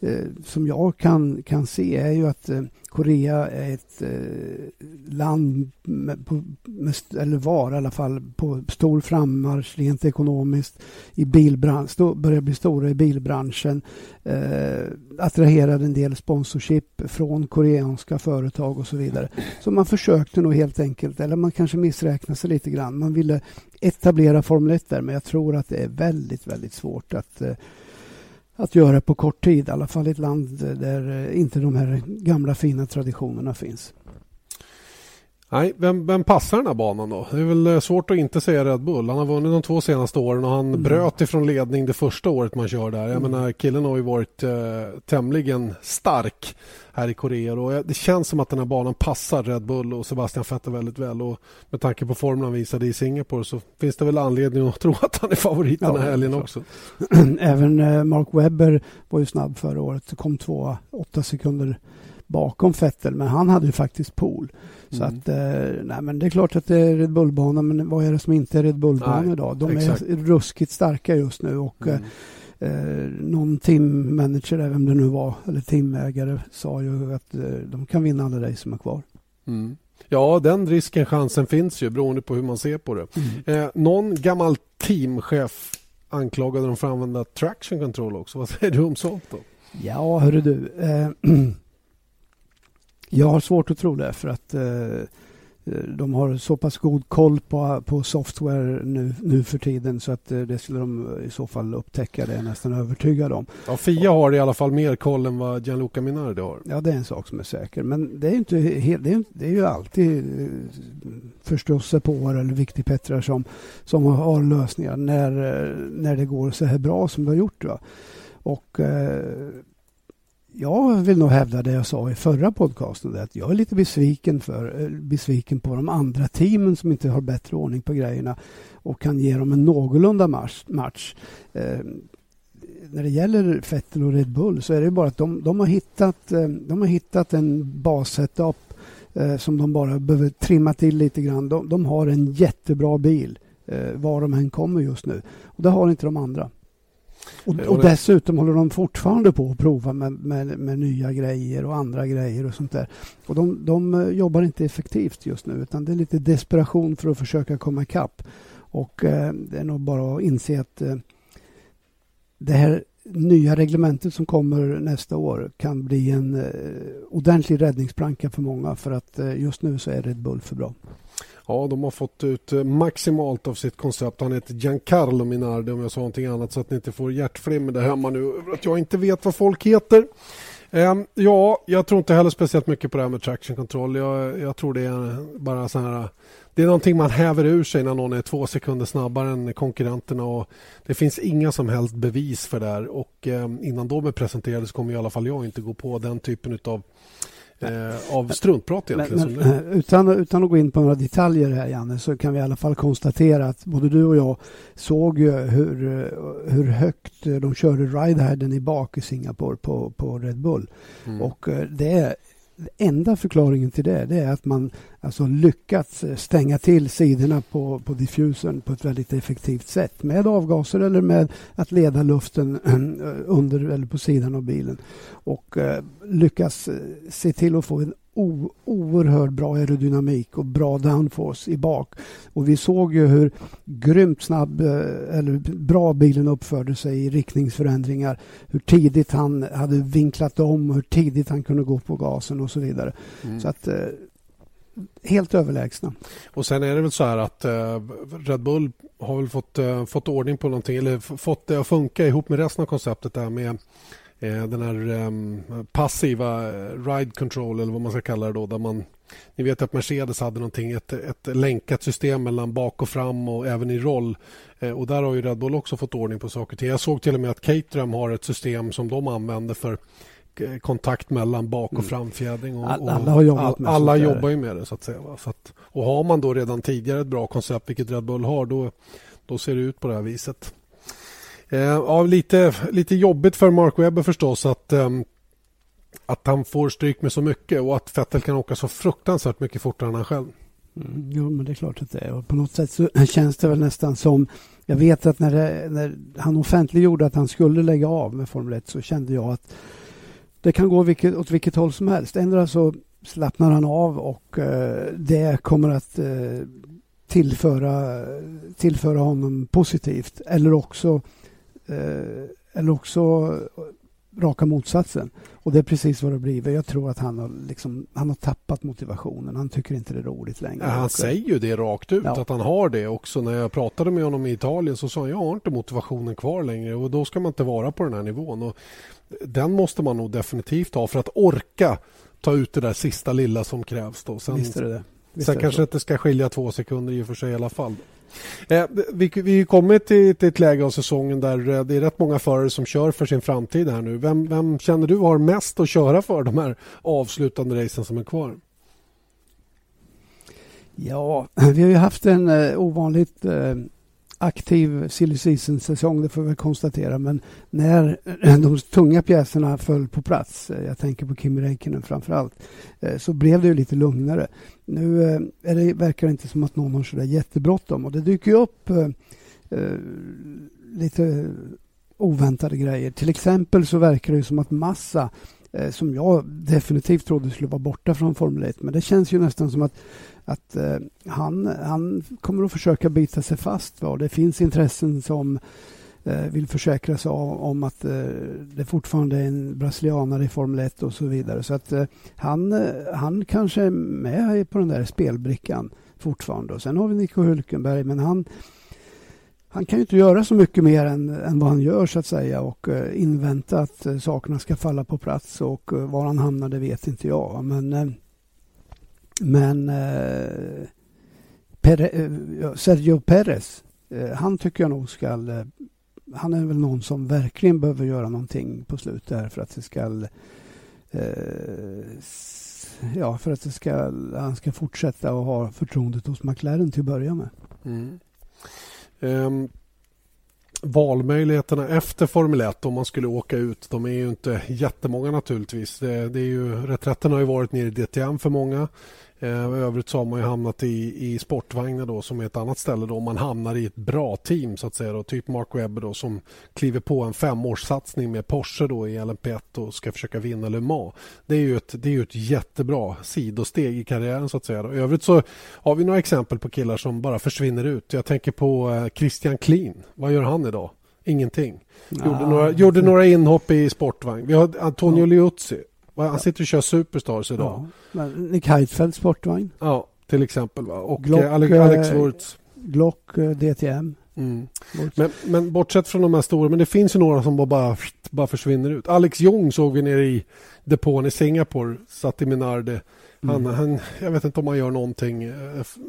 Eh, som jag kan, kan se är ju att eh, Korea är ett eh, land, med, på, med, eller var i alla fall, på stor frammarsch rent ekonomiskt. I bilbranschen, börjar bli stora i bilbranschen. Eh, attraherade en del sponsorship från koreanska företag och så vidare. Så man försökte nog helt enkelt, eller man kanske missräknade sig lite grann. Man ville etablera Formel 1 där, men jag tror att det är väldigt, väldigt svårt att eh, att göra på kort tid. I alla fall i ett land där inte de här gamla fina traditionerna finns. Nej, vem, vem passar den här banan då? Det är väl eh, svårt att inte säga Red Bull. Han har vunnit de två senaste åren och han mm. bröt ifrån ledning det första året man kör där. Jag mm. menar, killen har ju varit eh, tämligen stark här i Korea. Och det känns som att den här banan passar Red Bull och Sebastian Vettel väldigt väl. Och med tanke på formen han visade i Singapore så finns det väl anledning att tro att han är favorit den här helgen också. Även eh, Mark Webber var ju snabb förra året. Kom två, åtta sekunder bakom Vettel, men han hade ju faktiskt pool. Så mm. att, eh, nej, men det är klart att det är Red Bull-bana, men vad är det som inte är Red Bull-bana idag? De exakt. är ruskigt starka just nu och mm. eh, någon teammanager, vem det nu var, eller teamägare, sa ju att eh, de kan vinna alla race som är kvar. Mm. Ja, den risken, chansen finns ju beroende på hur man ser på det. Mm. Eh, någon gammal teamchef anklagade dem för att använda traction control också. Vad säger du om sånt då? Ja, hörru du. Eh, Jag har svårt att tro det för att eh, de har så pass god koll på, på software nu, nu för tiden så att eh, det skulle de i så fall upptäcka, det är jag nästan övertygad om. Ja, Fia har i alla fall mer koll än vad Gianluca Minardi har. Ja, det är en sak som är säker. Men det är, inte det är, det är ju alltid eh, förståsigpåare eller viktigpettrar som, som har lösningar när, när det går så här bra som det har gjort. Va? Och eh, jag vill nog hävda det jag sa i förra podcasten. Att jag är lite besviken, för, eh, besviken på de andra teamen som inte har bättre ordning på grejerna och kan ge dem en någorlunda match. match. Eh, när det gäller Vettel och Red Bull så är det bara att de, de har, hittat, eh, de har hittat en bassetup eh, som de bara behöver trimma till lite grann. De, de har en jättebra bil eh, var de än kommer just nu. Och det har inte de andra. Och, och dessutom håller de fortfarande på att prova med, med, med, nya grejer och andra grejer och sånt där. Och de, de eh, jobbar inte effektivt just nu utan det är lite desperation för att försöka komma ikapp. Och eh, det är nog bara att inse att eh, det här nya reglementet som kommer nästa år kan bli en eh, ordentlig räddningsplanka för många för att eh, just nu så är Red Bull för bra. Ja, de har fått ut eh, maximalt av sitt koncept. Han heter Giancarlo Minardi om jag sa någonting annat så att ni inte får hjärtflimmer där hemma nu att jag inte vet vad folk heter. Um, ja, jag tror inte heller speciellt mycket på det här med traction control. Jag, jag tror det är bara så här det är någonting man häver ur sig när någon är två sekunder snabbare än konkurrenterna. Och det finns inga som helst bevis för det här. Och ehm, innan de är presenterade så kommer i alla fall jag inte gå på den typen av eh, av struntprat egentligen. Men, men, utan, utan att gå in på några detaljer här Janne så kan vi i alla fall konstatera att både du och jag såg hur, hur högt de körde rideheaden i bak i Singapore på, på Red Bull. Mm. Och eh, det enda förklaringen till det, det är att man alltså lyckats stänga till sidorna på, på diffusern på ett väldigt effektivt sätt med avgaser eller med att leda luften under eller på sidan av bilen. Och eh, lyckas eh, se till att få en o, oerhört bra aerodynamik och bra downforce i bak. Och vi såg ju hur grymt snabb eh, eller bra bilen uppförde sig i riktningsförändringar. Hur tidigt han hade vinklat om, hur tidigt han kunde gå på gasen och så vidare. Mm. Så att eh, helt överlägsna. Och sen är det väl så här att eh, Red Bull har väl fått, fått ordning på någonting eller fått det att funka ihop med resten av konceptet där med den här um, passiva eh, ride control eller vad man ska kalla det då. Där man, ni vet att Mercedes hade någonting, ett, ett länkat system mellan bak och fram och även i roll. Eh, och där har ju Red Bull också fått ordning på saker till. Jag såg till och med att Caterham har ett system som de använder för kontakt mellan bak och mm. framfjädring. Och, och alla har jobbat med Alla jobbar ju med det. så att säga. Så att, och har man då redan tidigare ett bra koncept, vilket Red Bull har, då, då ser det ut på det här viset. Eh, ja, lite, lite jobbigt för Mark Webber förstås att, ehm, att han får stryk med så mycket och att Vettel kan åka så fruktansvärt mycket fortare än han själv. Mm, jo, men det är klart att det är. Och på något sätt så känns det väl nästan som... Jag vet att när, det, när han offentliggjorde att han skulle lägga av med Formel 1 så kände jag att det kan gå vilket, åt vilket håll som helst. Ändå så slappnar han av och eh, det kommer att eh, tillföra, tillföra honom positivt. Eller också eller också raka motsatsen. Och det är precis vad det blir. Jag tror att han har, liksom, han har tappat motivationen. Han tycker inte det är roligt längre. Ja, han säger ju det rakt ut, ja. att han har det också. När jag pratade med honom i Italien så sa han jag har inte motivationen kvar längre och då ska man inte vara på den här nivån. Och den måste man nog definitivt ha för att orka ta ut det där sista lilla som krävs. Då. Sen, Visst är det det. Visst sen kanske det inte ska skilja två sekunder i och för sig i alla fall. Eh, vi, vi kommit till, till ett läge av säsongen där eh, det är rätt många förare som kör för sin framtid här nu. Vem, vem känner du har mest att köra för de här avslutande racen som är kvar? Ja, vi har ju haft en eh, ovanligt eh, aktiv silly season-säsong, det får vi konstatera. Men när de tunga pjäserna föll på plats, eh, jag tänker på Kimi Räikkönen framför allt, eh, så blev det ju lite lugnare. Nu eh, är det, verkar det inte som att någon har så där jättebråttom och det dyker ju upp eh, lite oväntade grejer. Till exempel så verkar det som att Massa Eh, som jag definitivt trodde skulle vara borta från Formel 1. Men det känns ju nästan som att att eh, han, han kommer att försöka bita sig fast. Va? Det finns intressen som eh, vill försäkra sig om, om att eh, det fortfarande är en brasilianare i Formel 1 och så vidare. Så att eh, han, eh, han kanske är med på den där spelbrickan fortfarande. Och sen har vi Nico Hülkenberg, men han han kan ju inte göra så mycket mer än, än vad han gör så att säga och eh, invänta att eh, sakerna ska falla på plats och eh, var han hamnar det vet inte jag. Men eh, men eh, Pere, eh, Sergio Perez, eh, han tycker jag nog ska... Eh, han är väl någon som verkligen behöver göra någonting på slutet här för att det ska eh, ja, för att det ska, han ska fortsätta att ha förtroendet hos McLaren till att börja med. Mm. Eh, valmöjligheterna efter Formel 1 om man skulle åka ut, de är ju inte jättemånga naturligtvis. Det, det är ju, reträtten har ju varit nere i DTM för många. Eh, I övrigt så har man ju hamnat i, i sportvagnar då, som är ett annat ställe då man hamnar i ett bra team så att säga. Då, typ Mark Webber då, som kliver på en femårssatsning med Porsche då i LMP1 och ska försöka vinna Le Mans. Det är ju ett, det är ju ett jättebra sidosteg i karriären så att säga. Då. I övrigt så har vi några exempel på killar som bara försvinner ut. Jag tänker på eh, Christian Klin. Vad gör han idag? Ingenting. Gjorde, ja, några, gjorde några inhopp i sportvagn. Vi har Antonio ja. Liuzzi han sitter och kör Superstars idag. Ja. Nick Heidfeldt sportvagn. Ja, till exempel. Va? Och Glock, eh, Alex, Alex eh, Wurtz. Glock eh, DTM. Mm. Men, men bortsett från de här stora, men det finns ju några som bara, bara försvinner ut. Alex Jong såg vi nere i depån i Singapore, satt i Minardi. Han, mm. han, jag vet inte om han gör någonting.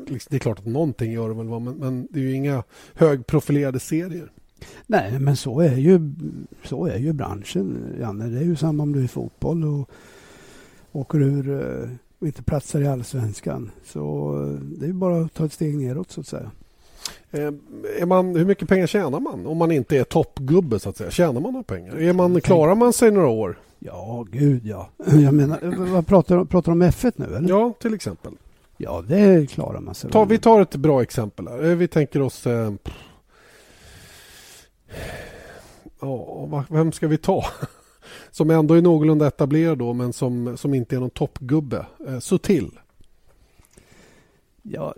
Liksom, det är klart att någonting gör det väl, men, men det är ju inga högprofilerade serier. Nej, men så är ju, så är ju branschen, Janne. Det är ju samma om du är i fotboll och åker ur eh, och inte platsar i allsvenskan. Så eh, det är bara att ta ett steg neråt så att säga. Eh, är man, hur mycket pengar tjänar man om man inte är toppgubbe? så att säga? Tjänar man några pengar? Är man, klarar man sig några år? Ja, gud ja. Jag menar, vad pratar, pratar om F1 nu? Eller? Ja, till exempel. Ja, det klarar man sig. Ta, vi tar ett bra exempel. Här. Vi tänker oss... Eh, ja, vem ska vi ta? Som ändå är någorlunda etablerad då, men som, som inte är någon toppgubbe. Så Sutil. Ja,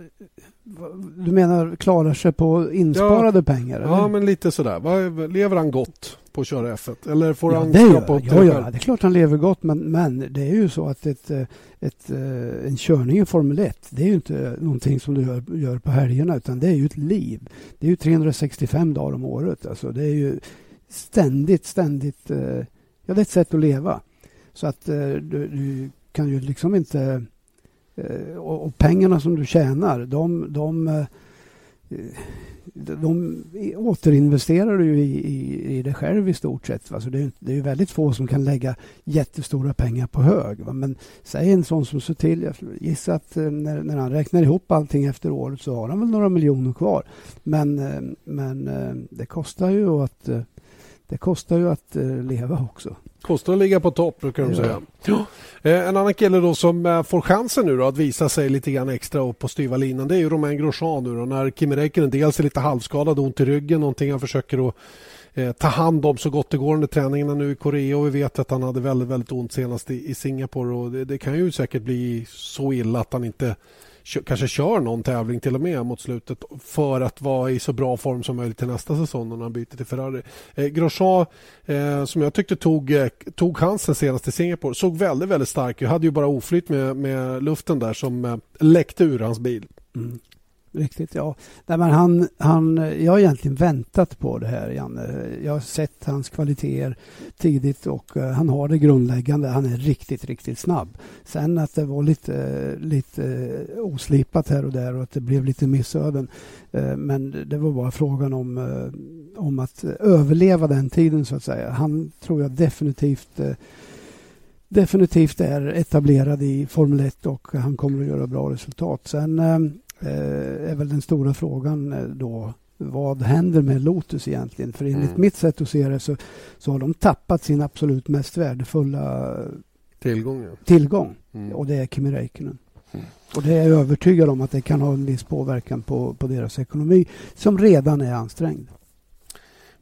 du menar klarar sig på insparade ja, pengar? Eller? Ja, men lite sådär. Lever han gott på att köra F1? Eller får ja, han det gör, upp ja, ja, det är klart han lever gott. Men, men det är ju så att ett, ett, ett, eh, en körning i Formel 1 det är ju inte någonting som du gör, gör på helgerna utan det är ju ett liv. Det är ju 365 dagar om året. Alltså, det är ju ständigt, ständigt... Eh, ja, det är ett sätt att leva. Så att eh, du, du kan ju liksom inte... Eh, och, och pengarna som du tjänar, de, de eh, de återinvesterar du i, i, i dig själv i stort sett. Alltså det, är, det är väldigt få som kan lägga jättestora pengar på hög. Va? Men säg en sån som Sutil, jag gissar att eh, när, när han räknar ihop allting efter året så har han väl några miljoner kvar. Men, men det kostar ju att det kostar ju att leva också. Kostar att ligga på topp brukar de säga. Ja. Eh, en annan kille då som eh, får chansen nu då att visa sig lite grann extra på styva linan det är ju Romain Grosjean nu då när Kimi Räikkönen dels är lite halvskadad och ont i ryggen någonting han försöker att eh, ta hand om så gott det går under träningarna nu i Korea och vi vet att han hade väldigt, väldigt ont senast i, i Singapore och det, det kan ju säkert bli så illa att han inte kanske kör någon tävling till och med mot slutet för att vara i så bra form som möjligt till nästa säsong när han byter till Ferrari. Eh, Grosjean, eh, som jag tyckte tog, eh, tog chansen senast i Singapore, såg väldigt, väldigt stark ut. Hade ju bara oflyt med, med luften där som eh, läckte ur hans bil. Mm. Riktigt, ja. Nej, men han, han, jag har egentligen väntat på det här, Janne. Jag har sett hans kvaliteter tidigt och eh, han har det grundläggande. Han är riktigt, riktigt snabb. Sen att det var lite, lite eh, oslipat här och där och att det blev lite missöden. Eh, men det var bara frågan om, om att överleva den tiden, så att säga. Han tror jag definitivt definitivt är etablerad i Formel 1 och han kommer att göra bra resultat. Sen är väl den stora frågan eh, då. Vad händer med Lotus egentligen? För enligt mm. mitt sätt att se det så, så har de tappat sin absolut mest värdefulla tillgång. tillgång. Mm. Och det är Kimi Räikkönen. Mm. Och det är jag övertygad om att det kan ha en viss påverkan på, på deras ekonomi som redan är ansträngd.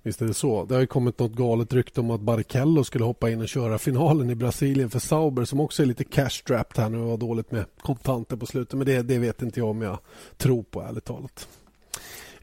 Visst är det så. Det har ju kommit något galet rykte om att Barrichello skulle hoppa in och köra finalen i Brasilien för Sauber som också är lite cash-strapped här nu och har dåligt med kontanter på slutet. Men det, det vet inte jag om jag tror på ärligt talat.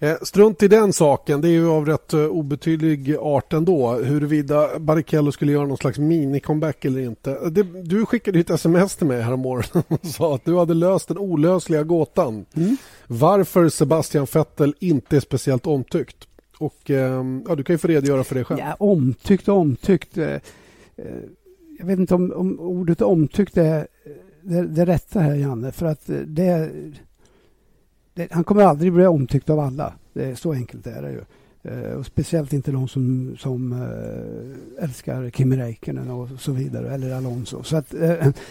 Eh, strunt i den saken. Det är ju av rätt uh, obetydlig art ändå huruvida Barrichello skulle göra någon slags mini-comeback eller inte. Det, du skickade ett sms till mig härommorgonen och sa att du hade löst den olösliga gåtan. Mm. Varför Sebastian Vettel inte är speciellt omtyckt. Och ehm, ja, Du kan ju få redogöra för det själv. Ja, omtyckt och omtyckt. Eh, eh, jag vet inte om, om ordet omtyckt är det, det rätta här, Janne. För att eh, det, det, han kommer aldrig bli omtyckt av alla. Det är så enkelt är det ju. Och speciellt inte de som, som älskar Kimi Räikkönen och så vidare, eller Alonso. Så att,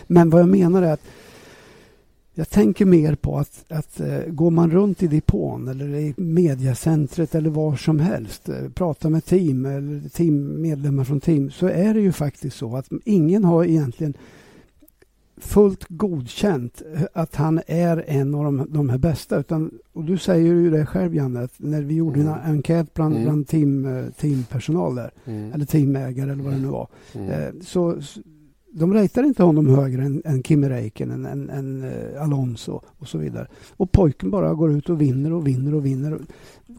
men vad jag menar är att jag tänker mer på att, att uh, går man runt i depån eller i mediacentret eller var som helst, uh, pratar med team eller teammedlemmar från team, så är det ju faktiskt så att ingen har egentligen fullt godkänt att han är en av de, de här bästa. Utan, och du säger ju det själv, Janne, att när vi gjorde mm. en enkät bland, mm. bland team, eh, teampersonal där, mm. eller teamägare eller vad det nu var, mm. eh, så, de ratear inte honom högre än, än Kimi Räikkönen, än, än uh, Alonso och så vidare. Och pojken bara går ut och vinner och vinner och vinner.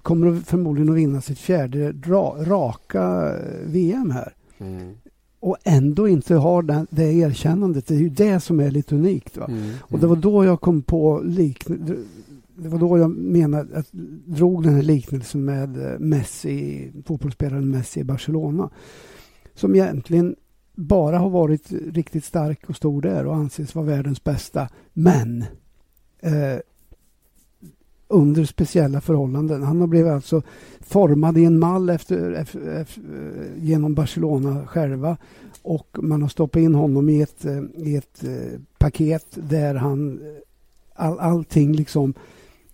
Kommer förmodligen att vinna sitt fjärde ra, raka VM här. Mm och ändå inte har den, det erkännandet. Det är ju det som är lite unikt. Va? Mm, och det var då jag kom på liknande det var då jag menade att drog den här liknelsen med eh, Messi, fotbollsspelaren Messi i Barcelona. Som egentligen bara har varit riktigt stark och stor där och anses vara världens bästa. Men eh, under speciella förhållanden. Han har blivit alltså formad i en mall efter, efter, efter, genom Barcelona själva och man har stoppat in honom i ett, i ett eh, paket där han all, allting liksom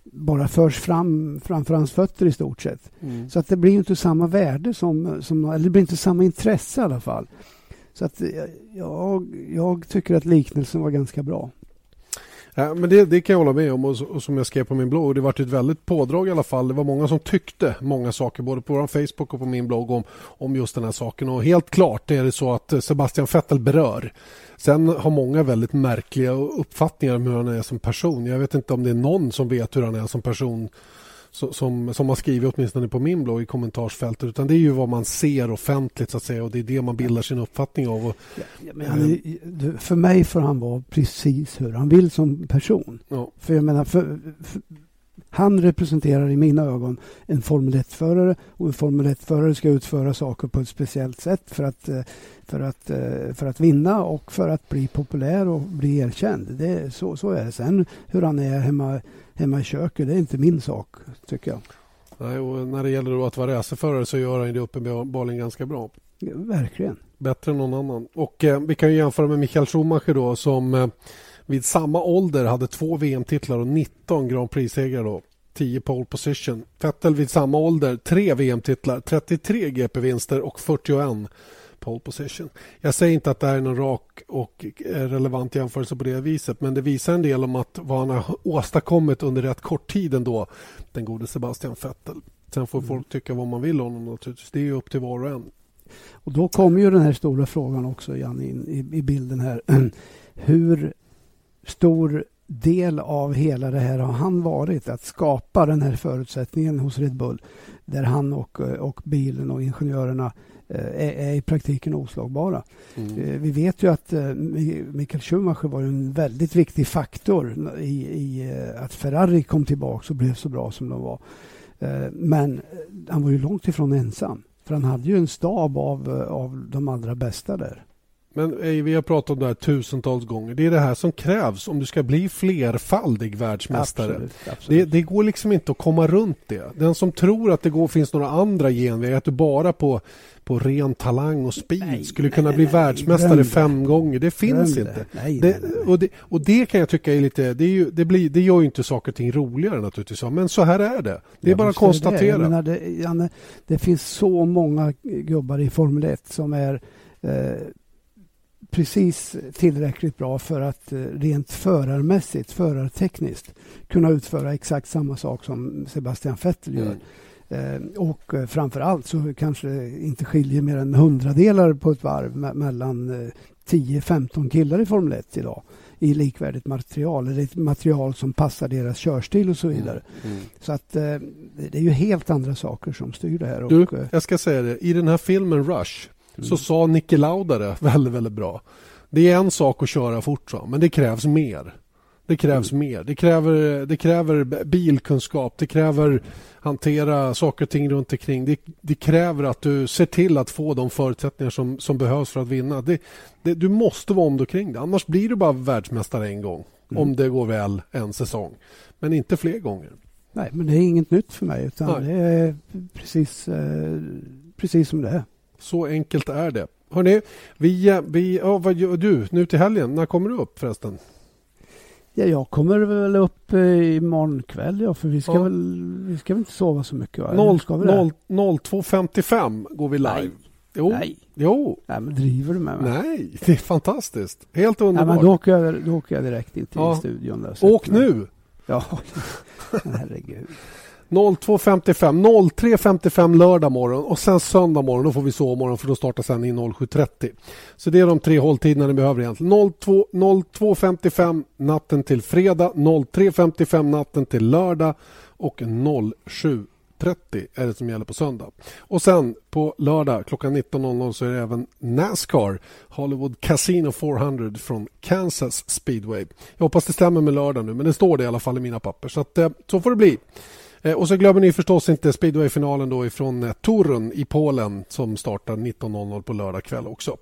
bara förs fram framför hans fötter i stort sett. Mm. Så att det blir inte samma värde som, som, eller det blir inte samma intresse i alla fall. Så att eh, jag, jag tycker att liknelsen var ganska bra. Ja, men det, det, kan jag hålla med om och, och som jag skrev på min blogg. Det var ett väldigt pådrag i alla fall. Det var många som tyckte många saker både på vår Facebook och på min blogg om, om just den här saken. Och helt klart är det så att eh, Sebastian Vettel berör. Sen har många väldigt märkliga uppfattningar om hur han är som person. Jag vet inte om det är någon som vet hur han är som person som, som har skrivit åtminstone på min blogg i kommentarsfältet utan det är ju vad man ser offentligt så att säga och det är det man bildar sin uppfattning av. Och, ja, är, för mig får han vara precis hur han vill som person. Ja. För jag menar, för, för, han representerar i mina ögon en Formel 1-förare och en Formel 1-förare ska utföra saker på ett speciellt sätt för att, eh, för att, eh, för att vinna och för att bli populär och bli erkänd. Det, så, så är det. Sen hur han är hemma hemma i köket. Det är inte min sak, tycker jag. Nej, och när det gäller att vara racerförare så gör han det uppenbarligen ganska bra. Ja, verkligen. Bättre än någon annan. Och eh, Vi kan jämföra med Michael Schumacher då, som eh, vid samma ålder hade två VM-titlar och 19 Grand Prix-segrar. 10 pole position. Vettel vid samma ålder tre VM-titlar, 33 GP-vinster och 41 pole position. Jag säger inte att det här är någon rak och relevant jämförelse på det viset men det visar en del om att vad han har åstadkommit under rätt kort tid ändå, den gode Sebastian Vettel. Sen får mm. folk tycka vad man vill om honom naturligtvis. Det är upp till var och en. Och då kommer ju den här stora frågan också, Jan, in i, i bilden här. Hur stor del av hela det här har han varit att skapa den här förutsättningen hos Red Bull där han och, och bilen och ingenjörerna Eh, är, är i praktiken oslagbara. Mm. Eh, vi vet ju att eh, Michael Schumacher var en väldigt viktig faktor i, i att Ferrari kom tillbaka och blev så bra som de var. Men han var ju långt ifrån ensam. För han hade ju en stab av, av de allra bästa där. Men vi har pratat om det här tusentals gånger. Det är det här som krävs om du ska bli flerfaldig världsmästare. Absolut, absolut. Det, det, går liksom inte att komma runt det. Den som tror att det går, finns några andra genvägar, att du bara på på ren talang och speed nej, skulle kunna nej, bli nej, världsmästare fem gånger. Det finns inte. Det, och, det, och det kan jag tycka är lite... Det, är ju, det, blir, det gör ju inte saker och ting roligare naturligtvis. Men så här är det. Det är ja, bara att konstatera. Det. Menar, det, Janne, det finns så många gubbar i Formel 1 som är eh, precis tillräckligt bra för att eh, rent förarmässigt, förartekniskt kunna utföra exakt samma sak som Sebastian Vettel gör. Mm. Eh, och eh, framför allt så kanske det inte skiljer mer än hundradelar på ett varv mellan 10-15 eh, killar i Formel 1 idag i likvärdigt material eller ett material som passar deras körstil och så mm, vidare. Mm. Mm. Så att det är ju helt andra saker som styr det här. Du, jag ska säga det, i den här filmen Rush mm. så sa Nicke Lauda det väldigt, väldigt bra. Det är en sak att köra fort, så, men det krävs mer. Det krävs mm. mer. Det kräver, det kräver bilkunskap. Det kräver hantera saker och ting runt omkring. Det, det kräver att du ser till att få de förutsättningar som, som behövs för att vinna. Det, det, du måste vara om kring det. Annars blir du bara världsmästare en gång. Mm. Om det går väl en säsong. Men inte fler gånger. Nej, men det är inget nytt för mig utan Nej. det är precis, eh, precis som det är. Så enkelt är det. Hörrni, vi, vi, ja, vad gör du nu till helgen? När kommer du upp förresten? Ja, jag kommer väl upp eh, imorgon kväll ja, för vi ska, Ja. väl, vi ska väl inte sova så mycket va? Noll- Eller ska vi det? noll- 02.55 går vi live. Nej. Jo, Nej. jo. Nej, men driver du med mig? Nej, det är fantastiskt. Helt Nej, underbart. men då åker, jag, då åker jag direkt in till Ja. studion. Där, Åk nu! Ja, herregud. 02.55, 03.55 lördag morgon och sen söndag morgon då får vi sovmorgon för då startar sändningen 07.30. Så det är de tre hålltiderna ni behöver egentligen. 02.55 natten till fredag, 03.55 natten till lördag och 07.30 är det som gäller på söndag. Och sen på lördag klockan 19.00 så är det även Nascar Hollywood Casino 400 från Kansas Speedway. Jag hoppas det stämmer med lördag nu men det står det i alla fall i mina papper så att, eh, så får det bli. Eh, Och så glömmer ni förstås inte speedwayfinalen då ifrån eh, Torun i Polen som startar 19.00 på lördag kväll också.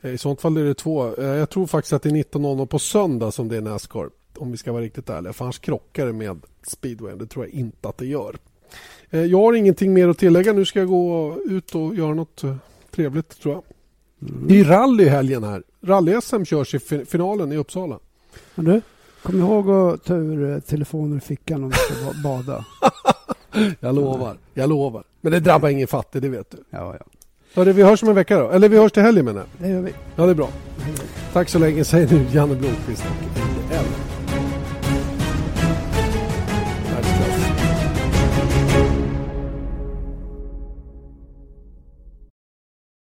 Eh, I sånt fall är det två. Jag tror faktiskt att det är 19.00 på söndag som det är Nascar. Om vi ska vara riktigt ärliga. För annars krockar det med speedway. Det tror jag inte att det gör. Jag har ingenting mer att tillägga. Nu ska jag gå ut och göra något trevligt tror jag. Mm. Det är rally i helgen här. Rally-SM körs i fi- finalen i Uppsala. Men du, kom ihåg att ta ur eh, telefonen ur fickan om du ska ba- bada. Jag lovar. Jag lovar. Men det drabbar ingen fattig, det vet du. Ja, ja. Hörru, vi hörs om en vecka då. Eller vi hörs till helgen menar jag. Det gör vi. Ja, det är bra. Tack så länge, säger nu Janne Blomqvist